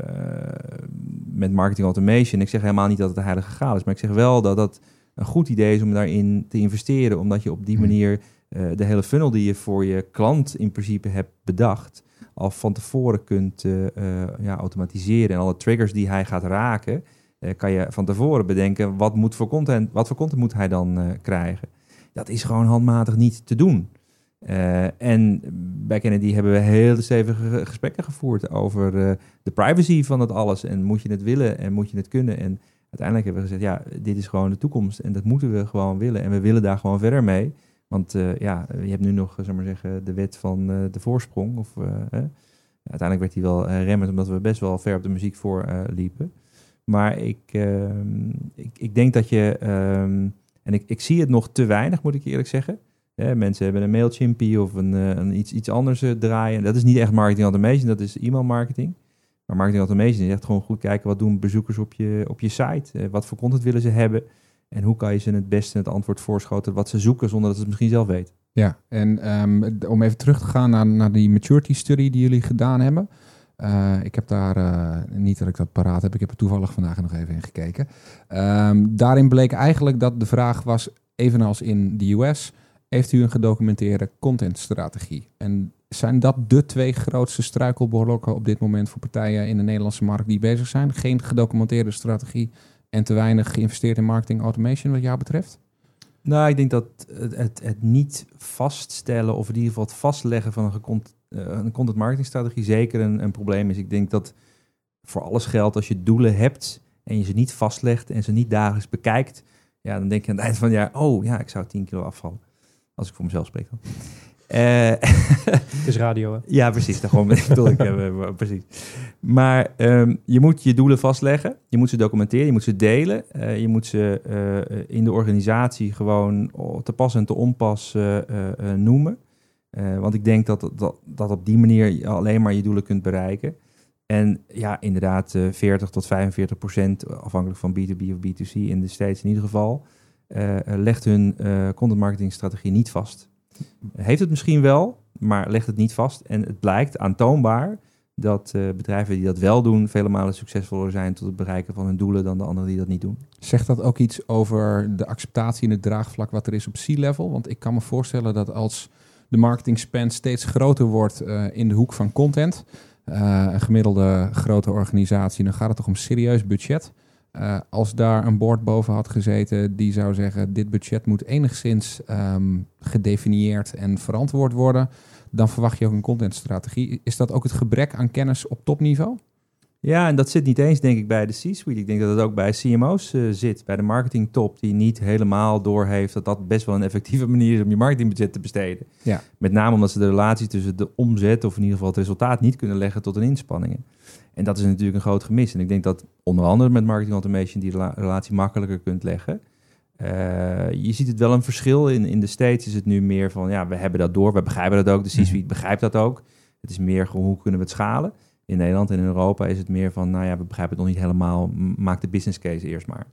met marketing automation, ik zeg helemaal niet dat het de heilige graal is, maar ik zeg wel dat dat een goed idee is om daarin te investeren, omdat je op die Hmm. manier eh, de hele funnel die je voor je klant in principe hebt bedacht, al van tevoren kunt ja, automatiseren. En alle triggers die hij gaat raken, kan je van tevoren bedenken, wat, moet voor content, wat voor content moet hij dan krijgen. Dat is gewoon handmatig niet te doen. Eh, en bij Kennedy hebben we hele stevige gesprekken gevoerd over eh, de privacy van dat alles. En moet je het willen en moet je het kunnen. En uiteindelijk hebben we gezegd, ja, dit is gewoon de toekomst. En dat moeten we gewoon willen. En we willen daar gewoon verder mee. Want eh, ja, je hebt nu nog, zeg maar zeggen, de wet van de voorsprong. Of, uiteindelijk werd hij wel remmend, omdat we best wel ver op de muziek voor liepen. Maar ik, ehm, ik, ik denk dat je, ehm, en ik, ik zie het nog te weinig, moet ik eerlijk zeggen. Hè, mensen hebben een Mailchimpie of een, eh, een iets, iets anders eh, draaien. Dat is niet echt marketing automation, dat is e-mail marketing. Maar marketing automation is echt gewoon goed kijken wat doen bezoekers op je, op je site. Eh, wat voor content willen ze hebben. En hoe kan je ze het beste het antwoord voorschoten wat ze zoeken zonder dat ze het misschien zelf weten. Ja, en ehm, om even terug te gaan naar, naar die maturity study die jullie gedaan hebben. Eh, ik heb daar, eh, niet dat ik dat paraat heb, ik heb er toevallig vandaag nog even in gekeken. Ehm, daarin bleek eigenlijk dat de vraag was, evenals in de US, heeft u een gedocumenteerde contentstrategie? En zijn dat de twee grootste struikelblokken op dit moment voor partijen in de Nederlandse markt die bezig zijn? Geen gedocumenteerde strategie en te weinig geïnvesteerd in marketing automation wat jou betreft? Nou, ik denk dat het, het, niet vaststellen of in ieder geval het vastleggen van een, een content marketing strategie zeker een, een probleem is. Ik denk dat voor alles geldt als je doelen hebt en je ze niet vastlegt en ze niet dagelijks bekijkt, ja, dan denk je aan het eind van het jaar, oh ja, ik zou 10 kilo afvallen. Als ik voor mezelf spreek dan. Eh, (laughs) Het is radio, hè? ja, precies. Dat gewoon, ik (laughs) bedoel, ik, eh, precies. Maar ehm, je moet je doelen vastleggen. Je moet ze documenteren. Je moet ze delen. eh, je moet ze eh, in de organisatie gewoon te pas en te onpas eh, eh, eh, noemen. Eh, want ik denk dat, dat, dat op die manier je alleen maar je doelen kunt bereiken. En ja, inderdaad, eh 40 tot 45 procent, afhankelijk van B2B of B2C in de States in ieder geval, eh, eh, legt hun eh content marketing strategie niet vast. Heeft het misschien wel, maar legt het niet vast. En het blijkt aantoonbaar dat eh, bedrijven die dat wel doen, vele malen succesvoller zijn tot het bereiken van hun doelen dan de anderen die dat niet doen. Zegt dat ook iets over de acceptatie en het draagvlak wat er is op C-level? Want ik kan me voorstellen dat als de marketing spend steeds groter wordt eh, in de hoek van content, eh, een gemiddelde grote organisatie, dan gaat het toch om serieus budget. Eh, als daar een board boven had gezeten die zou zeggen: dit budget moet enigszins ehm, gedefinieerd en verantwoord worden, dan verwacht je ook een contentstrategie. Is dat ook het gebrek aan kennis op topniveau? Ja, en dat zit niet eens, denk ik, bij de C-suite. Ik denk dat het ook bij CMO's eh, zit, bij de marketingtop, die niet helemaal doorheeft dat dat best wel een effectieve manier is om je marketingbudget te besteden. Ja. Met name omdat ze de relatie tussen de omzet, of in ieder geval het resultaat, niet kunnen leggen tot een inspanningen. En dat is natuurlijk een groot gemis. En ik denk dat onder andere met marketing automation die rela- relatie makkelijker kunt leggen. Eh, je ziet het wel een verschil. In, in de States is het nu meer van, ja, we hebben dat door, we begrijpen dat ook. De C-suite Mhm. begrijpt dat ook. Het is meer gewoon, hoe kunnen we het schalen? In Nederland en in Europa is het meer van, nou ja, we begrijpen het nog niet helemaal. Maak de business case eerst maar.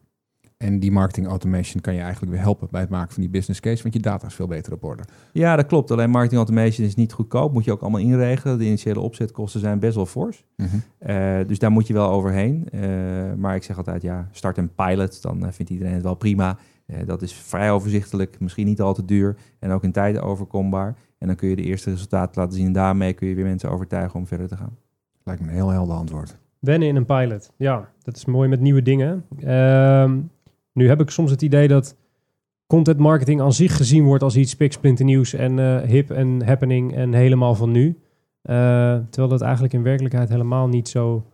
En die marketing automation kan je eigenlijk weer helpen bij het maken van die business case, want je data is veel beter op orde. Ja, dat klopt. Alleen marketing automation is niet goedkoop. Moet je ook allemaal inregelen. De initiële opzetkosten zijn best wel fors. Eh, dus daar moet je wel overheen. Eh, maar ik zeg altijd, ja, start een pilot. Dan eh, vindt iedereen het wel prima. Dat is vrij overzichtelijk, misschien niet al te duur. En ook in tijden overkombaar. En dan kun je de eerste resultaten laten zien. En daarmee kun je weer mensen overtuigen om verder te gaan. Lijkt me een heel helder antwoord. Wennen in een pilot. Ja, dat is mooi met nieuwe dingen. Ehm, nu heb ik soms het idee dat content marketing aan zich gezien wordt als iets spiksplinternieuws en eh, hip en happening en helemaal van nu. Eh, terwijl dat eigenlijk in werkelijkheid helemaal niet zo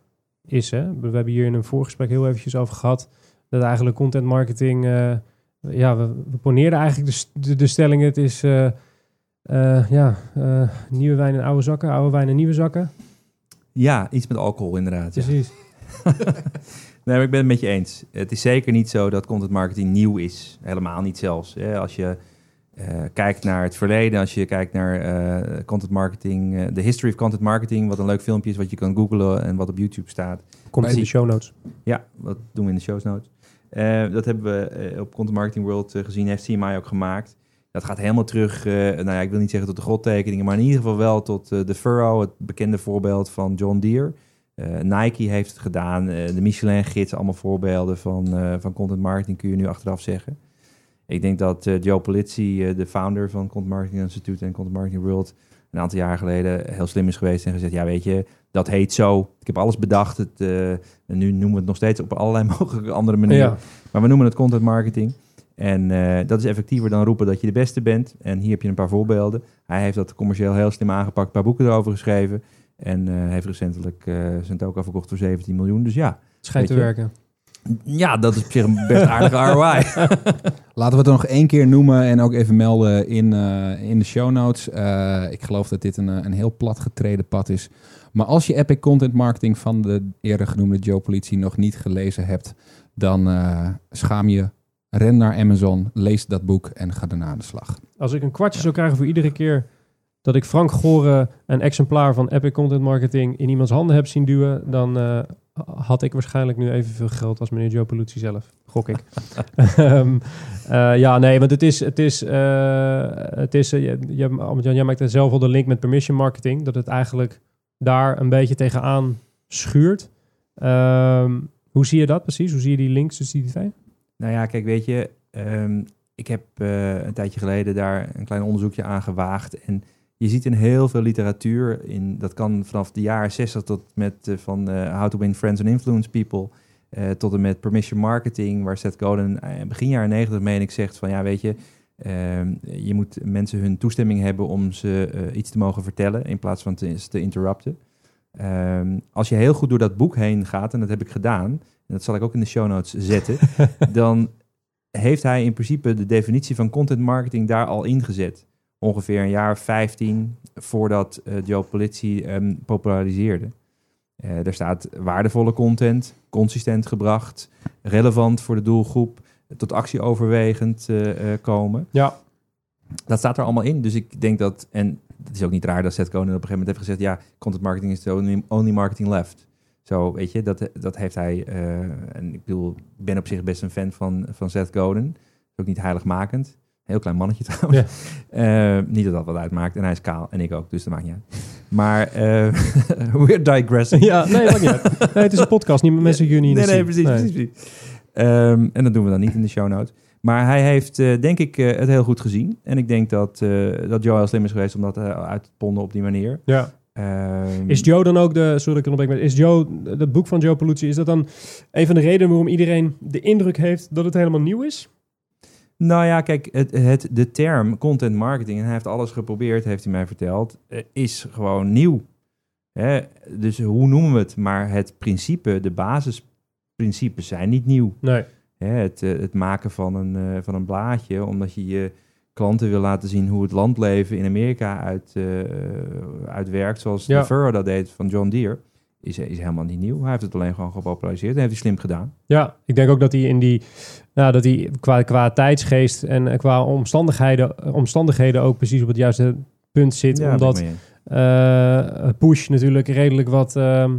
is. Hè? We, hebben hier in een voorgesprek heel eventjes over gehad dat eigenlijk content marketing, eh, ja, we, we poneerden eigenlijk de, de, de stelling, het is ja, nieuwe wijn in oude zakken, oude wijn in nieuwe zakken. Ja, iets met alcohol inderdaad. Ja. Precies. (laughs) Nee, maar ik ben het met je eens. Het is zeker niet zo dat content marketing nieuw is. Helemaal niet zelfs. Als je eh, kijkt naar het verleden, als je kijkt naar eh, content marketing, eh, de history of content marketing, wat een leuk filmpje is wat je kan googlen en wat op YouTube staat. Komt in de show notes. Ja, wat doen we in de show notes. Dat hebben we op Content Marketing World gezien, heeft CMI ook gemaakt. Dat gaat helemaal terug, eh, nou ja, ik wil niet zeggen tot de grottekeningen, maar in ieder geval wel tot eh, de Furrow, het bekende voorbeeld van John Deere. Eh, Nike heeft het gedaan, de Michelin-gids, allemaal voorbeelden van, van content marketing kun je nu achteraf zeggen. Ik denk dat Joe Polizzi, de founder van Content Marketing Institute en Content Marketing World, een aantal jaar geleden heel slim is geweest en gezegd, ja weet je, dat heet zo. Ik heb alles bedacht. Het, en nu noemen we het nog steeds op allerlei (laughs) mogelijke andere manieren. Ja. Maar we noemen het content marketing. En eh, dat is effectiever dan roepen dat je de beste bent. En hier heb je een paar voorbeelden. Hij heeft dat commercieel heel slim aangepakt, een paar boeken erover geschreven. En eh, heeft recentelijk eh, zijn token verkocht voor 17 miljoen. Dus ja, schijnt te je. werken. ja dat is op zich een best aardige (laughs) ROI. Laten we het er nog één keer noemen en ook even melden in, eh, in de show notes. Eh, ik geloof dat dit een, een heel plat getreden pad is. Maar als je Epic Content Marketing van de eerder genoemde Joe Politie nog niet gelezen hebt, dan eh, schaam je. Ren naar Amazon, lees dat boek en ga daarna aan de slag. Als ik een kwartje zou krijgen voor iedere keer dat ik Frank Goren een exemplaar van Epic Content Marketing in iemands handen heb zien duwen, dan eh, had ik waarschijnlijk nu evenveel geld als meneer Joe Paluzzi zelf. Gok ik. (laughs) Ehm, eh, ja, nee, want het is, het is, eh, het is je, jij maakt zelf al de link met permission marketing, dat het eigenlijk daar een beetje tegenaan schuurt. Ehm, hoe zie je dat precies? Hoe zie je die links tussen die twee? Nou ja, kijk, weet je, ehm, ik heb eh, een tijdje geleden daar een klein onderzoekje aan gewaagd. En je ziet in heel veel literatuur, in, dat kan vanaf de jaren 60 tot met eh, van eh, How to Win Friends and Influence People, tot en met Permission Marketing, waar Seth Godin begin jaren 90 meen ik zegt van ja, weet je, ehm, je moet mensen hun toestemming hebben om ze iets te mogen vertellen in plaats van te, te interrupten. Ehm, als je heel goed door dat boek heen gaat, en dat heb ik gedaan, dat zal ik ook in de show notes zetten, (laughs) dan heeft hij in principe de definitie van content marketing daar al ingezet. Ongeveer een jaar of 15 voordat eh, Joe Politie hem populariseerde. Er staat waardevolle content, consistent gebracht, relevant voor de doelgroep, tot actie overwegend eh, komen. Ja. Dat staat er allemaal in. Dus ik denk dat, en het is ook niet raar dat Seth Godin op een gegeven moment heeft gezegd, ja, content marketing is the only, only marketing left. Zo, weet je, dat, dat heeft hij, eh, en ik bedoel, ik ben op zich best een fan van, van Seth Godin. Ook niet heiligmakend. Heel klein mannetje (laughs) trouwens. Eh, niet dat dat wat uitmaakt. En hij is kaal en ik ook, dus dat maakt niet uit. Maar eh (laughs) we're digressing. ja, nee, maakt niet uit. Nee, het is een podcast, niet mensen jullie niet Nee, nee, precies, precies, precies. Ehm, en dat doen we dan niet in de show notes. Maar hij heeft, denk ik, het heel goed gezien. En ik denk dat, eh dat Joe heel slim is geweest om dat uit te ponden op die manier. Ja. Ehm, Is Joe dan ook de, sorry ik is Joe, het boek van Joe Paluzzi, is dat dan een van de redenen waarom iedereen de indruk heeft dat het helemaal nieuw is? Nou ja, kijk, het, het, de term content marketing, en hij heeft alles geprobeerd, heeft hij mij verteld, eh, is gewoon nieuw. Hè? Dus hoe noemen we het? Maar het principe, de basisprincipes zijn niet nieuw. Nee. Hè, het, eh, het maken van een, eh, van een blaadje, omdat je je klanten wil laten zien hoe het landleven in Amerika uit, eh, uitwerkt, zoals Ja. de Furrow dat deed van John Deere, is, is helemaal niet nieuw. Hij heeft het alleen gewoon gepopulariseerd en heeft hij slim gedaan. Ja, ik denk ook dat hij in die, nou, dat hij qua, qua tijdsgeest en eh, qua omstandigheden, omstandigheden ook precies op het juiste punt zit. Ja, omdat eh, Push natuurlijk redelijk wat, ehm,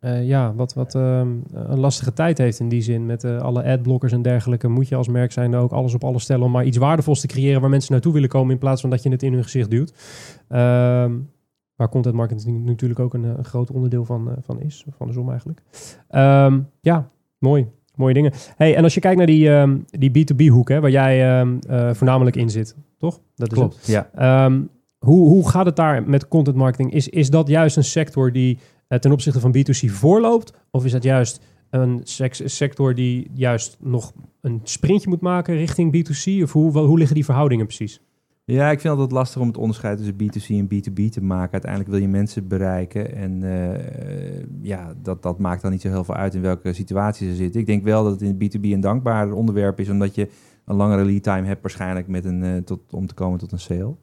eh, ja, wat, wat ehm, een lastige tijd heeft in die zin. Met eh, alle adblockers en dergelijke moet je als merk zijn ook alles op alles stellen om maar iets waardevols te creëren waar mensen naartoe willen komen in plaats van dat je het in hun gezicht duwt. Ehm, waar content marketing natuurlijk ook een, eh, een groot onderdeel van, eh, van is, of andersom eigenlijk. Ehm, ja, mooi. Mooie dingen. Hey, en als je kijkt naar die, die B2B hoek, hè, waar jij eh, voornamelijk in zit, toch? Dat is het. Klopt, ja. Ehm, hoe, hoe gaat het daar met content marketing? Is, is dat juist een sector die eh, ten opzichte van B2C voorloopt? Of is dat juist een sec- sector die juist nog een sprintje moet maken richting B2C? Of hoe, hoe liggen die verhoudingen precies? Ja, ik vind het altijd lastig om het onderscheid tussen B2C en B2B te maken. Uiteindelijk wil je mensen bereiken. En eh, ja, dat, dat maakt dan niet zo heel veel uit in welke situatie ze zitten. Ik denk wel dat het in B2B een dankbaar onderwerp is, omdat je een langere lead time hebt waarschijnlijk met een, eh, tot, om te komen tot een sale.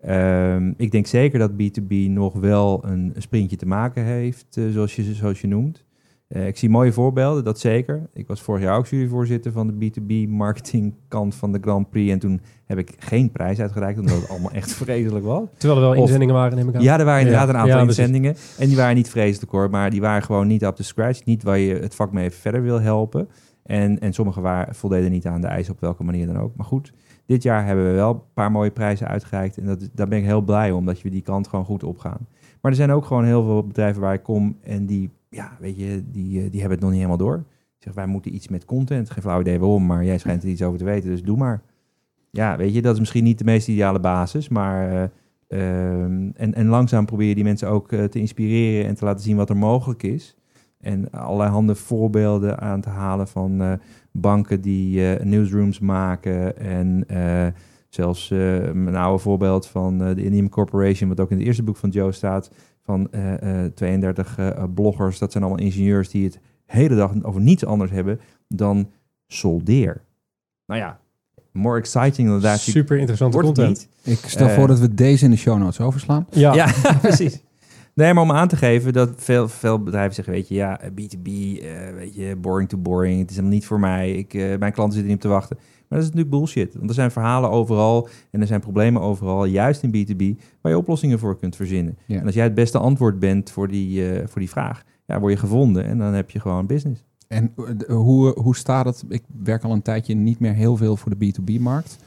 Ehm, ik denk zeker dat B2B nog wel een, een sprintje te maken heeft, eh, zoals, je, zoals je noemt. Eh, ik zie mooie voorbeelden, dat zeker. Ik was vorig jaar ook juryvoorzitter van de B2B marketingkant van de Grand Prix. En toen heb ik geen prijs uitgereikt, omdat het (laughs) allemaal echt vreselijk was. Terwijl er wel Of- inzendingen waren, neem ik aan. Ja, er waren inderdaad Ja. een aantal Ja, inzendingen. En die waren niet vreselijk hoor, maar die waren gewoon niet up to scratch. Niet waar je het vak mee verder wil helpen. En, en sommige waren, voldeden niet aan de eisen op welke manier dan ook. Maar goed, dit jaar hebben we wel een paar mooie prijzen uitgereikt. En dat, daar ben ik heel blij om, dat we die kant gewoon goed opgaan. Maar er zijn ook gewoon heel veel bedrijven waar ik kom en die, ja, weet je, die, eh, die hebben het nog niet helemaal door. Zeg, wij moeten iets met content. Geen flauw idee waarom, maar jij schijnt er iets over te weten, dus doe maar. Ja, weet je, dat is misschien niet de meest ideale basis, maar... eh, Ehm, en, en langzaam probeer je die mensen ook eh, te inspireren en te laten zien wat er mogelijk is. En allerlei voorbeelden aan te halen van banken die eh, newsrooms maken. En eh, zelfs eh, een oude voorbeeld van eh, de Indian Corporation, wat ook in het eerste boek van Joe staat. Van eh, eh, 32 eh, bloggers, dat zijn allemaal ingenieurs die het hele dag over niets anders hebben dan soldeer. Nou ja, more exciting dan dat Super interessante content. niet. Ik stel voor dat we deze in de show notes overslaan. Ja, (laughs) Ja, precies. Nee, maar om aan te geven dat veel, veel bedrijven zeggen, weet je, ja, B2B, eh, weet je, boring to boring, het is helemaal niet voor mij. Ik, eh, mijn klanten zitten niet op te wachten. Maar dat is natuurlijk bullshit. Want er zijn verhalen overal en er zijn problemen overal, juist in B2B, waar je oplossingen voor kunt verzinnen. Ja. En als jij het beste antwoord bent voor die, eh, voor die vraag, ja, word je gevonden en dan heb je gewoon business. En eh, hoe, hoe staat het? Ik werk al een tijdje niet meer heel veel voor de B2B-markt.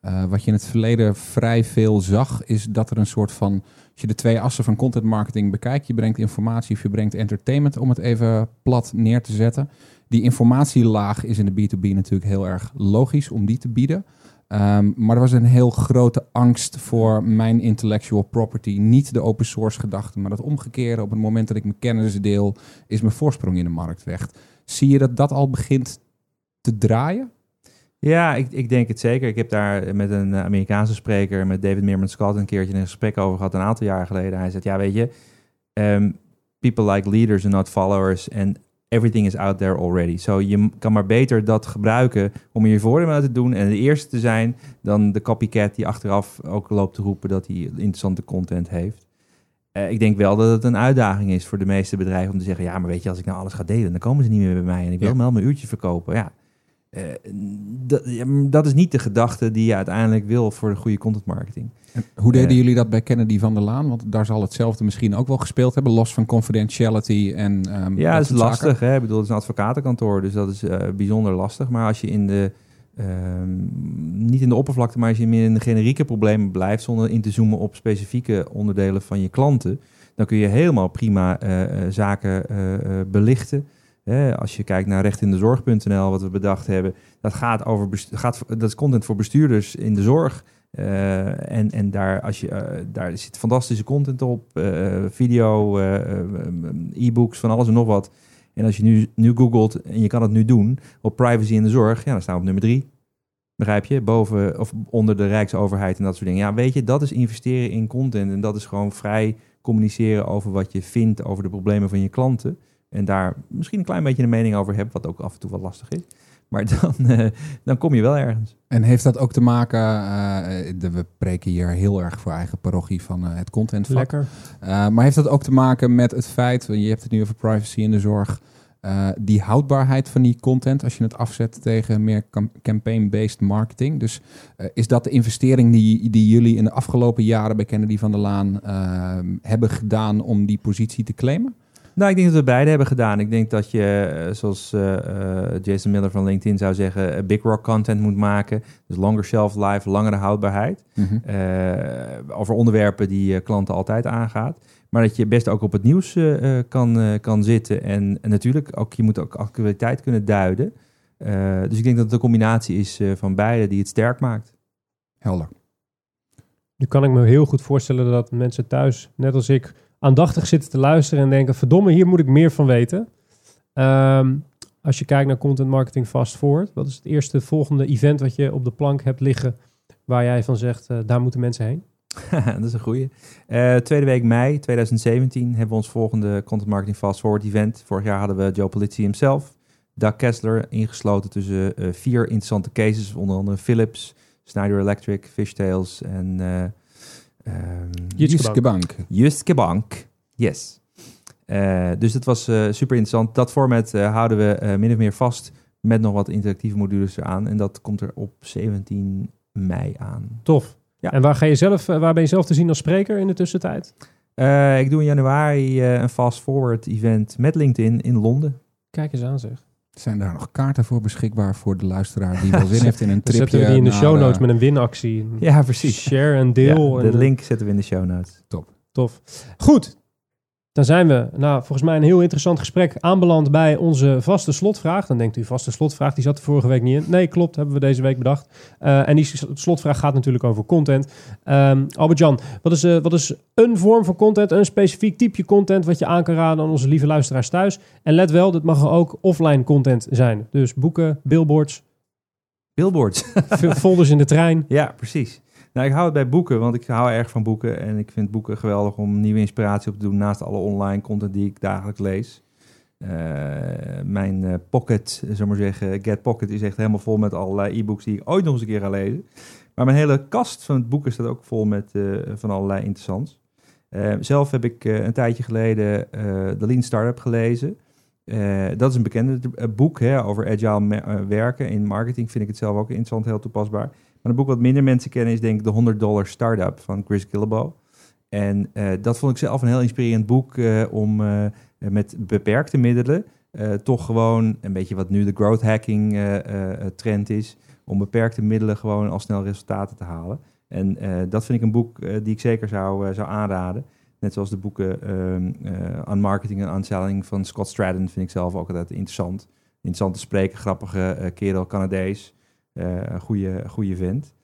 Eh, wat je in het verleden vrij veel zag, is dat er een soort van... Als je de twee assen van content marketing bekijkt, je brengt informatie of je brengt entertainment, om het even plat neer te zetten. Die informatielaag is in de B2B natuurlijk heel erg logisch om die te bieden. Ehm, maar er was een heel grote angst voor mijn intellectual property. Niet de open source gedachte, maar het omgekeerde. Op het moment dat ik mijn kennis deel, is mijn voorsprong in de markt weg. Zie je dat dat al begint te draaien? Ja, ik, ik denk het zeker. Ik heb daar met een eh, Amerikaanse spreker, met David Meerman Scott, een keertje een gesprek over gehad, een aantal jaar geleden. Hij zegt, ja, weet je, ehm, people like leaders and not followers and everything is out there already. So je kan maar beter dat gebruiken om je voordeel mee te doen en de eerste te zijn dan de copycat die achteraf ook loopt te roepen dat hij interessante content heeft. Eh, ik denk wel dat het een uitdaging is voor de meeste bedrijven om te zeggen, ja, maar weet je, als ik nou alles ga delen, dan komen ze niet meer bij mij en ik wil Ja. wel mijn uurtje verkopen. Ja, eh, dat, ja, dat is niet de gedachte die je uiteindelijk wil voor de goede content marketing. En hoe deden Eh. jullie dat bij Kennedy van der Laan? Want daar zal hetzelfde misschien ook wel gespeeld hebben, los van confidentiality en. ehm, Ja, dat is lastig. Hè? Ik bedoel, het is een advocatenkantoor, dus dat is eh, bijzonder lastig. Maar als je in de, ehm, niet in de oppervlakte, maar als je meer in de generieke problemen blijft, zonder in te zoomen op specifieke onderdelen van je klanten, dan kun je helemaal prima zaken eh, als je kijkt naar rechtindezorg.nl, wat we bedacht hebben, dat gaat over gaat, dat is content voor bestuurders in de zorg. Eh, en en daar, als je, eh, daar zit fantastische content op, eh, video, e-books, van alles en nog wat. En als je nu, nu googelt, en je kan het nu doen, op privacy in de zorg, ja, dan staan we op nummer drie. Begrijp je? Boven of onder de Rijksoverheid en dat soort dingen. Ja, weet je, dat is investeren in content. En dat is gewoon vrij communiceren over wat je vindt over de problemen van je klanten. En daar misschien een klein beetje een mening over hebben, wat ook af en toe wat lastig is. Maar (laughs) dan, eh, dan kom je wel ergens. En heeft dat ook te maken, eh, de, we preken hier heel erg voor eigen parochie van eh, het contentvak. Lekker. Eh, maar heeft dat ook te maken met het feit, je hebt het nu over privacy in de zorg, eh, die houdbaarheid van die content als je het afzet tegen meer cam- campaign-based marketing? Dus is dat de investering die, die jullie in de afgelopen jaren bij Kennedy van der Laan hebben gedaan om die positie te claimen? Nou, ik denk dat we beide hebben gedaan. Ik denk dat je, eh, zoals eh, eh, Jason Miller van LinkedIn zou zeggen, big rock content moet maken. Dus longer shelf life, langere houdbaarheid. eh, over onderwerpen die eh, klanten altijd aangaat. Maar dat je best ook op het nieuws eh, eh, kan, eh, kan zitten. En, en natuurlijk, ook, je moet ook actualiteit kunnen duiden. Eh, dus ik denk dat het een combinatie is eh, van beide die het sterk maakt. Helder. Nu kan ik me heel goed voorstellen dat mensen thuis, net als ik, aandachtig zitten te luisteren en denken: verdomme, hier moet ik meer van weten. Ehm, als je kijkt naar content marketing fast forward, wat is het eerste volgende event wat je op de plank hebt liggen waar jij van zegt, eh, daar moeten mensen heen? (laughs) dat is een goeie. Eh, tweede week mei 2017 hebben we ons volgende Content Marketing Fast Forward event. Vorig jaar hadden we Joe Polizzi himself, Doug Kessler, ingesloten tussen eh, vier interessante cases. Onder andere Philips, Schneider Electric, Fishtails en uh, Jitske Bank. Justke Bank. Yes. Uh, dus dat was uh, super interessant. Dat format uh, houden we min of meer vast met nog wat interactieve modules eraan. En dat komt er op 17 mei aan. Tof. Ja. En waar, ga je zelf, waar ben je zelf te zien als spreker in de tussentijd? Uh, ik doe in januari uh, een fast forward event met LinkedIn in Londen. Kijk eens aan zeg. Zijn daar nog kaarten voor beschikbaar voor de luisteraar die wel (laughs) zin heeft in een tripje? zetten we die in de show notes met een winactie. Ja, precies. Share en deel. Ja, de en link zetten we in de show notes. Top. Tof. Goed. Dan zijn we, nou, volgens mij een heel interessant gesprek aanbeland bij onze vaste slotvraag. Dan denkt u, vaste slotvraag, die zat er vorige week niet in. Nee, klopt, hebben we deze week bedacht. Uh, en die slotvraag gaat natuurlijk over content. Um, Albert-Jan, wat, is, uh, wat is een vorm van content, een specifiek type content... wat je aan kan raden aan onze lieve luisteraars thuis? En let wel, dit mag ook offline content zijn. Dus boeken, billboards. Billboards. folders in de trein. (laughs) Ja, precies. Nou, ik hou het bij boeken, want ik hou erg van boeken. En ik vind boeken geweldig om nieuwe inspiratie op te doen naast alle online content die ik dagelijks lees. Uh, mijn uh, pocket, zullen maar zeggen, Get Pocket, is echt helemaal vol met allerlei e-books die ik ooit nog eens een keer ga lezen. Maar mijn hele kast van boeken staat ook vol met uh, van allerlei interessants. Eh, zelf heb ik eh, een tijdje geleden eh, de Lean Startup gelezen. Eh, dat is een bekende eh, boek hè, over agile eh, werken. In marketing vind ik het zelf ook interessant, heel toepasbaar. Maar een boek wat minder mensen kennen is denk ik de 100 dollar Startup van Chris Guillebeau. En eh, dat vond ik zelf een heel inspirerend boek eh, om eh, met beperkte middelen toch gewoon een beetje wat nu de growth hacking trend is, om beperkte middelen gewoon al snel resultaten te halen. En dat vind ik een boek die ik zeker zou, zou aanraden. Net zoals de boeken aan marketing en aan van Scott Stratton vind ik zelf ook altijd interessant. Interessant te spreken, grappige kerel, Canadees. Eh, een goede, goede vent.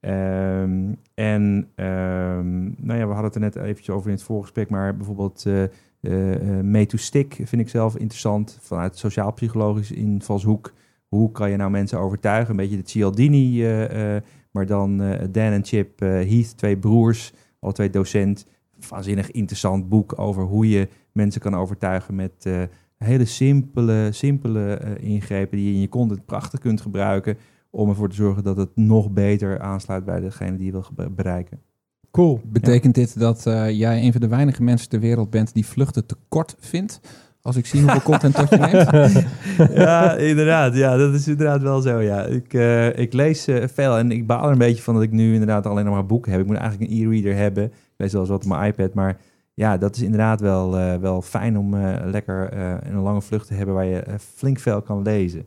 Ehm, en ehm, nou ja, we hadden het er net eventjes over in het voorgesprek, maar bijvoorbeeld eh, eh, May to Stick vind ik zelf interessant vanuit sociaal-psychologisch invalshoek. Hoe kan je nou mensen overtuigen? Een beetje de Cialdini, maar dan Dan en Chip Heath, twee broers, alle twee docent. Waanzinnig interessant boek over hoe je mensen kan overtuigen met hele simpele, simpele ingrepen die je in je content prachtig kunt gebruiken om ervoor te zorgen dat het nog beter aansluit bij degene die je wil bereiken. Cool. Betekent dit dat eh, jij een van de weinige mensen ter wereld bent die vluchten te kort vindt? Als ik zie hoeveel (laughs) content tot je neemt. (laughs) ja, inderdaad. Ja, dat is inderdaad wel zo. Ja. Ik, eh, ik lees eh, veel en ik baal er een beetje van dat ik nu inderdaad alleen nog maar boeken heb. Ik moet eigenlijk een e-reader hebben. Ik lees wel eens wat op mijn iPad, maar ja, dat is inderdaad wel, eh, wel fijn om eh, lekker eh, een lange vlucht te hebben waar je flink veel kan lezen.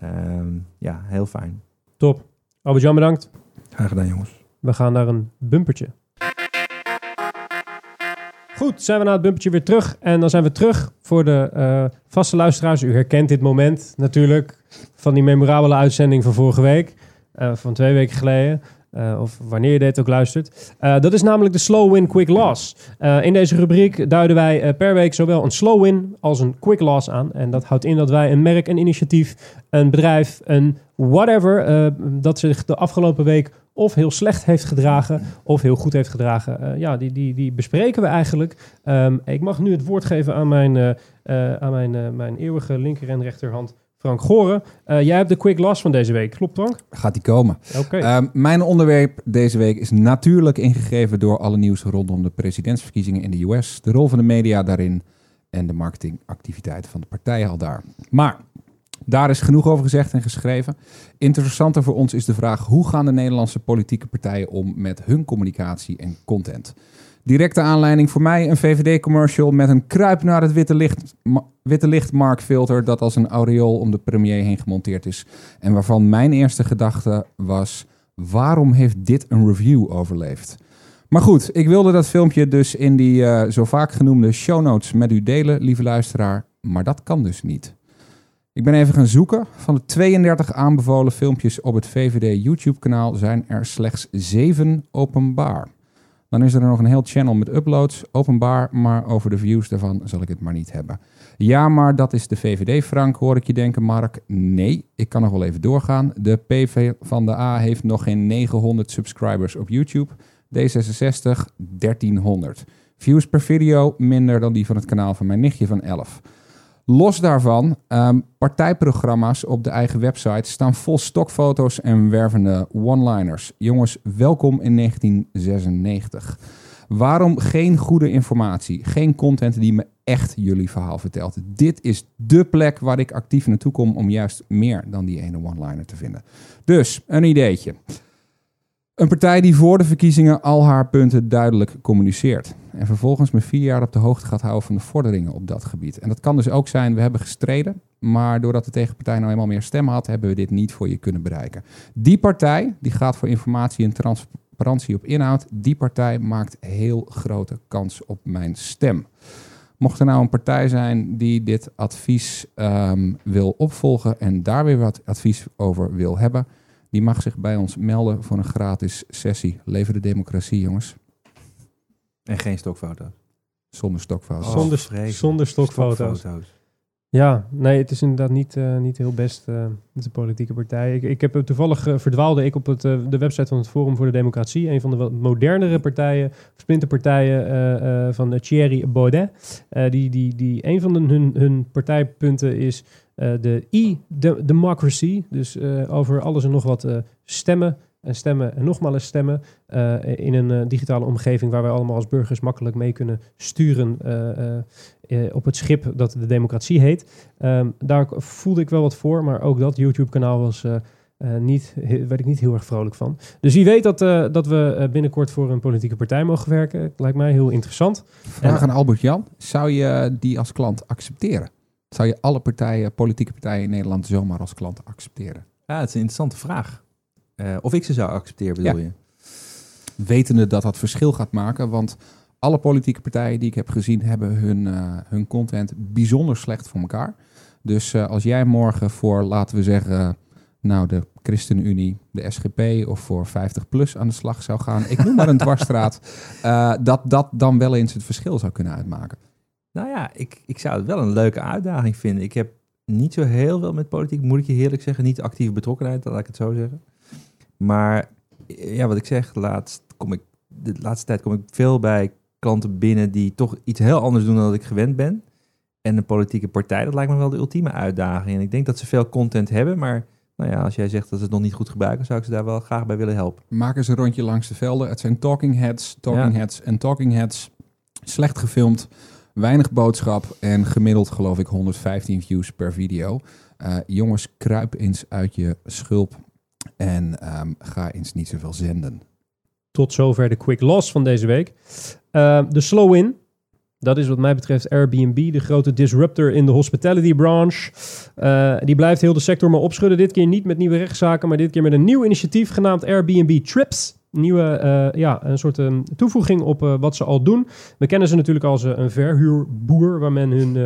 Ehm, ja, heel fijn. Top. Albert-Jan, bedankt. Graag gedaan, jongens. We gaan naar een bumpertje. Goed, zijn we na het bumpertje weer terug. En dan zijn we terug voor de eh, vaste luisteraars. U herkent dit moment natuurlijk van die memorabele uitzending van vorige week. eh, van twee weken geleden. Eh, of wanneer je dit ook luistert. Eh, dat is namelijk de Slow Win Quick Loss. Eh, in deze rubriek duiden wij per week zowel een slow win als een quick loss aan. En dat houdt in dat wij een merk, een initiatief, een bedrijf, een whatever... dat zich de afgelopen week of heel slecht heeft gedragen of heel goed heeft gedragen. Ja, die, die, die bespreken we eigenlijk. Ehm, ik mag nu het woord geven aan mijn, aan mijn, mijn eeuwige linker en rechterhand Frank Goren. Eh, jij hebt de quick loss van deze week, klopt Frank? Gaat die komen? Oké. Ehm, mijn onderwerp deze week is natuurlijk ingegeven door alle nieuws rondom de presidentsverkiezingen in de US, de rol van de media daarin en de marketingactiviteiten van de partijen al daar. Maar daar is genoeg over gezegd en geschreven. Interessanter voor ons is de vraag hoe gaan de Nederlandse politieke partijen om met hun communicatie en content. Directe aanleiding voor mij een VVD-commercial met een kruip naar het witte licht, witte licht markfilter dat als een aureool om de premier heen gemonteerd is. En waarvan mijn eerste gedachte was, waarom heeft dit een review overleefd? Maar goed, ik wilde dat filmpje dus in die eh, zo vaak genoemde show notes met u delen, lieve luisteraar. Maar dat kan dus niet. Ik ben even gaan zoeken. Van de 32 aanbevolen filmpjes op het VVD YouTube-kanaal zijn er slechts 7 openbaar. Dan is er nog een heel channel met uploads, openbaar, maar over de views daarvan zal ik het maar niet hebben. Ja, maar dat is de VVD, Frank, hoor ik je denken, Mark. Nee, ik kan nog wel even doorgaan. De PV van de A heeft nog geen 900 subscribers op YouTube. D66 1300. Views per video minder dan die van het kanaal van mijn nichtje van 11. Los daarvan, ehm, partijprogramma's op de eigen website staan vol stokfoto's en wervende one-liners. Jongens, welkom in 1996. Waarom geen goede informatie, geen content die me echt jullie verhaal vertelt? Dit is dé plek waar ik actief naartoe kom om juist meer dan die ene one-liner te vinden. Dus, een ideetje. Een partij die voor de verkiezingen al haar punten duidelijk communiceert. En vervolgens me vier jaar op de hoogte gaat houden van de vorderingen op dat gebied. En dat kan dus ook zijn, we hebben gestreden. Maar doordat de tegenpartij nou eenmaal meer stemmen had, hebben we dit niet voor je kunnen bereiken. Die partij, die gaat voor informatie en transparantie op inhoud. Die partij maakt heel grote kans op mijn stem. Mocht er nou een partij zijn die dit advies ehm, wil opvolgen en daar weer wat advies over wil hebben, die mag zich bij ons melden voor een gratis sessie. Leven de democratie, jongens. En geen stokfoto's. Zonder stokfouten. Oh, zonder, zonder stokfoto's. Stokfoto's. Ja, nee, het is inderdaad niet, eh, niet heel best eh, met de politieke partij. Ik, ik heb toevallig eh, verdwaalde ik op het, de website van het Forum voor de Democratie, een van de wat modernere partijen, splinterpartijen eh, eh, van Thierry Baudet. Eh, die, die, die, een van de, hun, hun partijpunten is de e-democracy, dus eh, over alles en nog wat eh, stemmen en stemmen en nogmaals stemmen eh, in een eh, digitale omgeving waar wij allemaal als burgers makkelijk mee kunnen sturen eh, eh, eh, op het schip dat de democratie heet. Ehm, daar voelde ik wel wat voor, maar ook dat YouTube-kanaal was eh, eh, niet, he- werd ik niet heel erg vrolijk van. Dus wie weet dat, eh, dat we eh, binnenkort voor een politieke partij mogen werken. Lijkt mij heel interessant. Vraag aan Albert Jan. Zou je die als klant accepteren? Zou je alle partijen, politieke partijen in Nederland zomaar als klant accepteren? Ja, het is een interessante vraag. Eh, of ik ze zou accepteren, bedoel Ja. je? Wetende dat dat verschil gaat maken, want alle politieke partijen die ik heb gezien hebben hun, eh, hun content bijzonder slecht voor elkaar. Dus eh, als jij morgen voor, laten we zeggen, nou de ChristenUnie, de SGP of voor 50PLUS aan de slag zou gaan, ik noem maar een dwarsstraat, (laughs) dat dat dan wel eens het verschil zou kunnen uitmaken. Nou ja, ik, ik zou het wel een leuke uitdaging vinden. Ik heb niet zo heel veel met politiek, moet ik je heerlijk zeggen. Niet actieve betrokkenheid, laat ik het zo zeggen. Maar ja, wat ik zeg, laatst kom ik, de laatste tijd kom ik veel bij klanten binnen die toch iets heel anders doen dan dat ik gewend ben. En een politieke partij, dat lijkt me wel de ultieme uitdaging. En ik denk dat ze veel content hebben, maar nou ja, als jij zegt dat ze het nog niet goed gebruiken, zou ik ze daar wel graag bij willen helpen. Maak eens een rondje langs de velden. Het zijn talking heads, talking Ja. heads en talking heads. Slecht gefilmd, weinig boodschap en gemiddeld geloof ik 115 views per video. Eh, jongens, kruip eens uit je schulp en ehm, ga eens niet zoveel zenden. Tot zover de quick loss van deze week. Eh, de slow in. Dat is wat mij betreft Airbnb, de grote disruptor in de hospitality branche. Eh, die blijft heel de sector maar opschudden. Dit keer niet met nieuwe rechtszaken, maar dit keer met een nieuw initiatief genaamd Airbnb Trips. Nieuwe, eh, ja, een soort eh, toevoeging op eh, wat ze al doen. We kennen ze natuurlijk als eh, een verhuurboer, waar men hun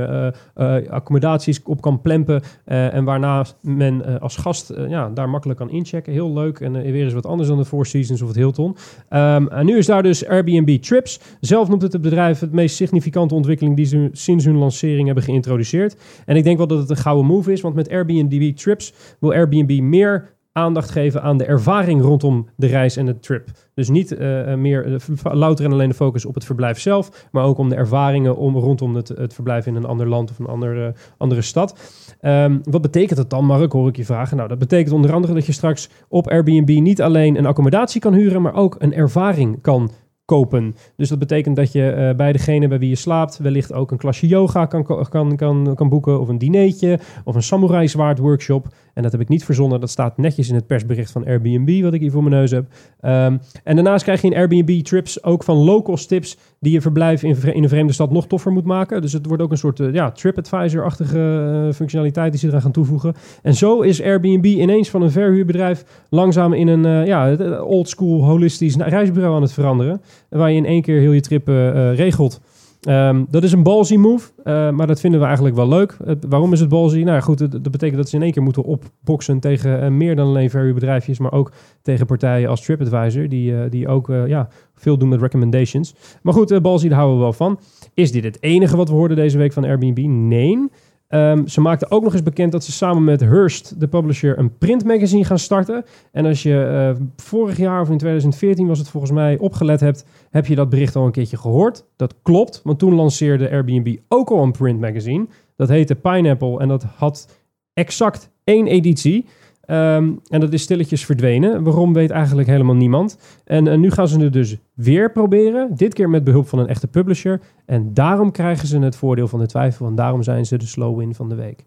accommodaties op kan plempen. en waarna men als gast ja, daar makkelijk kan inchecken. Heel leuk en weer eens wat anders dan de Four Seasons of het Hilton. Ehm, en nu is daar dus Airbnb Trips. Zelf noemt het het bedrijf het meest significante ontwikkeling die ze sinds hun lancering hebben geïntroduceerd. En ik denk wel dat het een gouden move is, want met Airbnb Trips wil Airbnb meer aandacht geven aan de ervaring rondom de reis en de trip. Dus niet eh, eh, meer eh, louter en alleen de focus op het verblijf zelf, maar ook om de ervaringen om, rondom het, het verblijf in een ander land of een andere, andere stad. Ehm, wat betekent dat dan, Mark? Hoor ik je vragen. Nou, dat betekent onder andere dat je straks op Airbnb niet alleen een accommodatie kan huren, maar ook een ervaring kan kopen. Dus dat betekent dat je eh, bij degene bij wie je slaapt wellicht ook een klasje yoga kan, kan, kan, kan boeken of een dineetje of een samurai zwaard workshop. En dat heb ik niet verzonnen. Dat staat netjes in het persbericht van Airbnb, wat ik hier voor mijn neus heb. Ehm, en daarnaast krijg je in Airbnb trips ook van locals tips die je verblijf in, een vreemde stad nog toffer moet maken. Dus het wordt ook een soort eh, ja, TripAdvisor-achtige eh, functionaliteit die ze eraan gaan toevoegen. En zo is Airbnb ineens van een verhuurbedrijf langzaam in een ja, old-school holistisch reisbureau aan het veranderen. Waar je in één keer heel je trip eh, regelt. Ehm, dat is een ballsy move, eh, maar dat vinden we eigenlijk wel leuk. Waarom is het ballsy? Nou goed, dat betekent dat ze in één keer moeten opboksen tegen eh, meer dan alleen verhuurbedrijfjes, maar ook tegen partijen als TripAdvisor, die, die ook ja, veel doen met recommendations. Maar goed, uh, ballsy, daar houden we wel van. Is dit het enige wat we hoorden deze week van Airbnb? Nee. Ehm, ze maakten ook nog eens bekend dat ze samen met Hearst, de publisher, een printmagazine gaan starten. En als je eh, vorig jaar of in 2014 was het volgens mij opgelet hebt, heb je dat bericht al een keertje gehoord. Dat klopt, want toen lanceerde Airbnb ook al een printmagazine. Dat heette Pineapple en dat had exact één editie. Ehm, en dat is stilletjes verdwenen. Waarom weet eigenlijk helemaal niemand. En eh, nu gaan ze het dus weer proberen. Dit keer met behulp van een echte publisher. En daarom krijgen ze het voordeel van de twijfel. En daarom zijn ze de slow win van de week.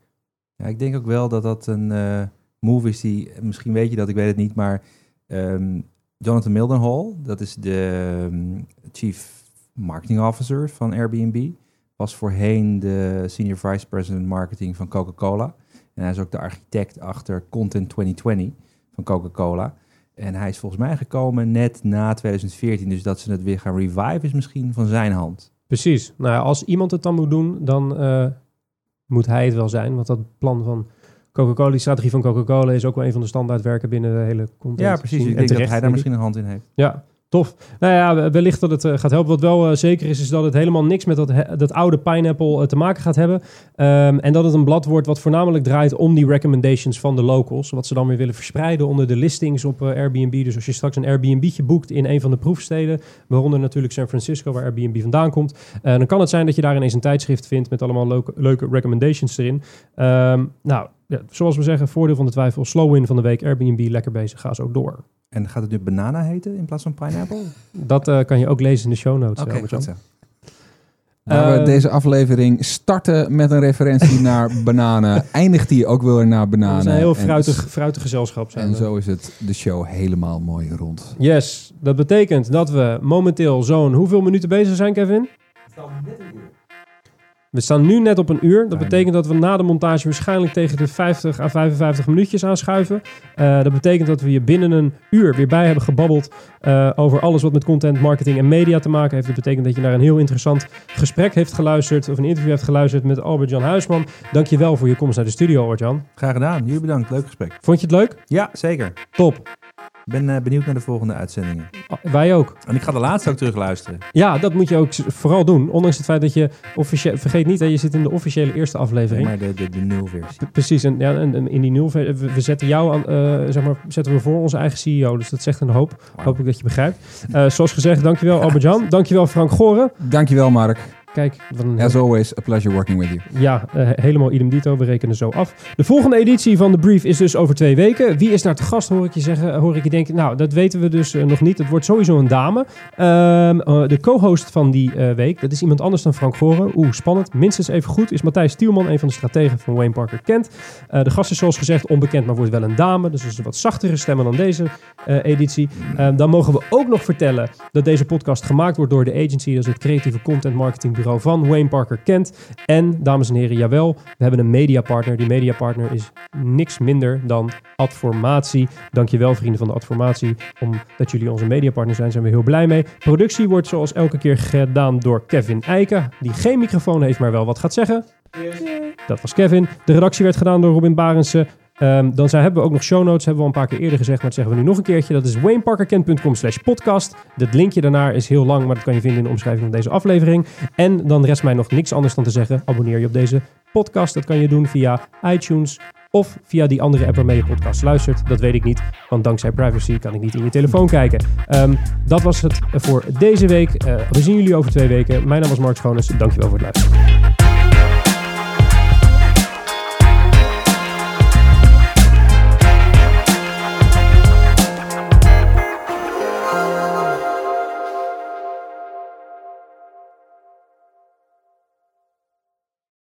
Ja, ik denk ook wel dat dat een eh, move is die, misschien weet je dat, ik weet het niet, maar ehm, Jonathan Mildenhall, dat is de ehm, Chief Marketing Officer van Airbnb, was voorheen de Senior Vice President Marketing van Coca-Cola. En hij is ook de architect achter Content 2020 van Coca-Cola. En hij is volgens mij gekomen net na 2014, dus dat ze het weer gaan revive is misschien van zijn hand. Precies. Nou ja, als iemand het dan moet doen, dan eh, moet hij het wel zijn. Want dat plan van Coca-Cola, die strategie van Coca-Cola is ook wel een van de standaardwerken binnen de hele content. Ja, precies. Ik En denk dat hij daar misschien een hand in heeft. Ja, tof. Nou ja, wellicht dat het eh, gaat helpen. Wat wel eh, zeker is, is dat het helemaal niks met dat, dat oude Pineapple eh, te maken gaat hebben. Ehm, en dat het een blad wordt wat voornamelijk draait om die recommendations van de locals. Wat ze dan weer willen verspreiden onder de listings op Airbnb. Dus als je straks een Airbnb'tje boekt in een van de proefsteden, waaronder natuurlijk San Francisco, waar Airbnb vandaan komt, dan kan het zijn dat je daar ineens een tijdschrift vindt met allemaal leuke, leuke recommendations erin. Ehm, nou, ja, zoals we zeggen, voordeel van de twijfel, slow win van de week, Airbnb, lekker bezig, ga zo door. En gaat het nu banana heten in plaats van pineapple? Dat eh, kan je ook lezen in de show notes. Oké, Albert-Jan. goed we Eh, deze aflevering starten met een referentie naar (laughs) bananen. Eindigt die ook weer naar bananen. We zijn een heel En- fruitig, fruitig gezelschap. Zijn En we. zo is het de show helemaal mooi rond. Yes, dat betekent dat we momenteel zo'n hoeveel minuten bezig zijn, Kevin? We staan nu net op een uur. Dat betekent dat we na de montage waarschijnlijk tegen de 50 à 55 minuutjes aanschuiven. Eh, dat betekent dat we je binnen een uur weer bij hebben gebabbeld eh, over alles wat met content, marketing en media te maken heeft. Dat betekent dat je naar een heel interessant gesprek heeft geluisterd of een interview heeft geluisterd met Albert-Jan Huisman. Dankjewel voor je komst naar de studio, Albert-Jan. Graag gedaan. Jullie bedankt. Leuk gesprek. Vond je het leuk? Ja, zeker. Top. Ik ben eh, benieuwd naar de volgende uitzendingen. Ah, Wij ook. En ik ga de laatste ook terugluisteren. Ja, dat moet je ook vooral doen. Ondanks het feit dat je officieel... Vergeet niet, hè, je zit in de officiële eerste aflevering. maar de, de, de nulversie. Precies, en, ja, en, en in die nul, we, we zetten jou aan, eh, zeg maar, zetten we voor onze eigen CEO. Dus dat zegt een hoop. Hoop ik dat je begrijpt. Eh, zoals gezegd, dankjewel Albert-Jan. Dankjewel Frank Goren. Dankjewel Mark. Kijk, een, As always, a pleasure working with you. ja, eh, helemaal idem dito. We rekenen zo af. De volgende editie van de brief is dus over twee weken. Wie is daar te gast, hoor ik je zeggen? Hoor ik je denken, nou, dat weten we dus eh, nog niet. Het wordt sowieso een dame. Ehm, eh, de co-host van die week, dat is iemand anders dan Frank Goren. Oeh, spannend. Minstens even goed is Matthijs Tielman, een van de strategen van Wayne Parker Kent. De gast is zoals gezegd onbekend, maar wordt wel een dame. Dus dat is een wat zachtere stemmen dan deze editie. Eh, dan mogen we ook nog vertellen dat deze podcast gemaakt wordt door de agency. Dat is het creatieve content van Wayne Parker Kent. En, dames en heren, jawel, we hebben een mediapartner. Die mediapartner is niks minder dan Adformatie. Dankjewel vrienden van de Adformatie. Omdat jullie onze mediapartner zijn, zijn we heel blij mee. Productie wordt zoals elke keer gedaan door Kevin Eiken. Die geen microfoon heeft, maar wel wat gaat zeggen. Dat was Kevin. De redactie werd gedaan door Robin Barendse. Ehm, dan zijn, hebben we ook nog show notes, hebben we al een paar keer eerder gezegd, maar dat zeggen we nu nog een keertje. Dat is wayneparkerkent.com slash podcast. Dat linkje daarnaar is heel lang, maar dat kan je vinden in de omschrijving van deze aflevering. En dan rest mij nog niks anders dan te zeggen, abonneer je op deze podcast. Dat kan je doen via iTunes of via die andere app waarmee je podcast luistert. Dat weet ik niet, want dankzij privacy kan ik niet in je telefoon kijken. Ehm, dat was het voor deze week. Eh, we zien jullie over twee weken. Mijn naam was Mark Schoones. Dankjewel voor het luisteren.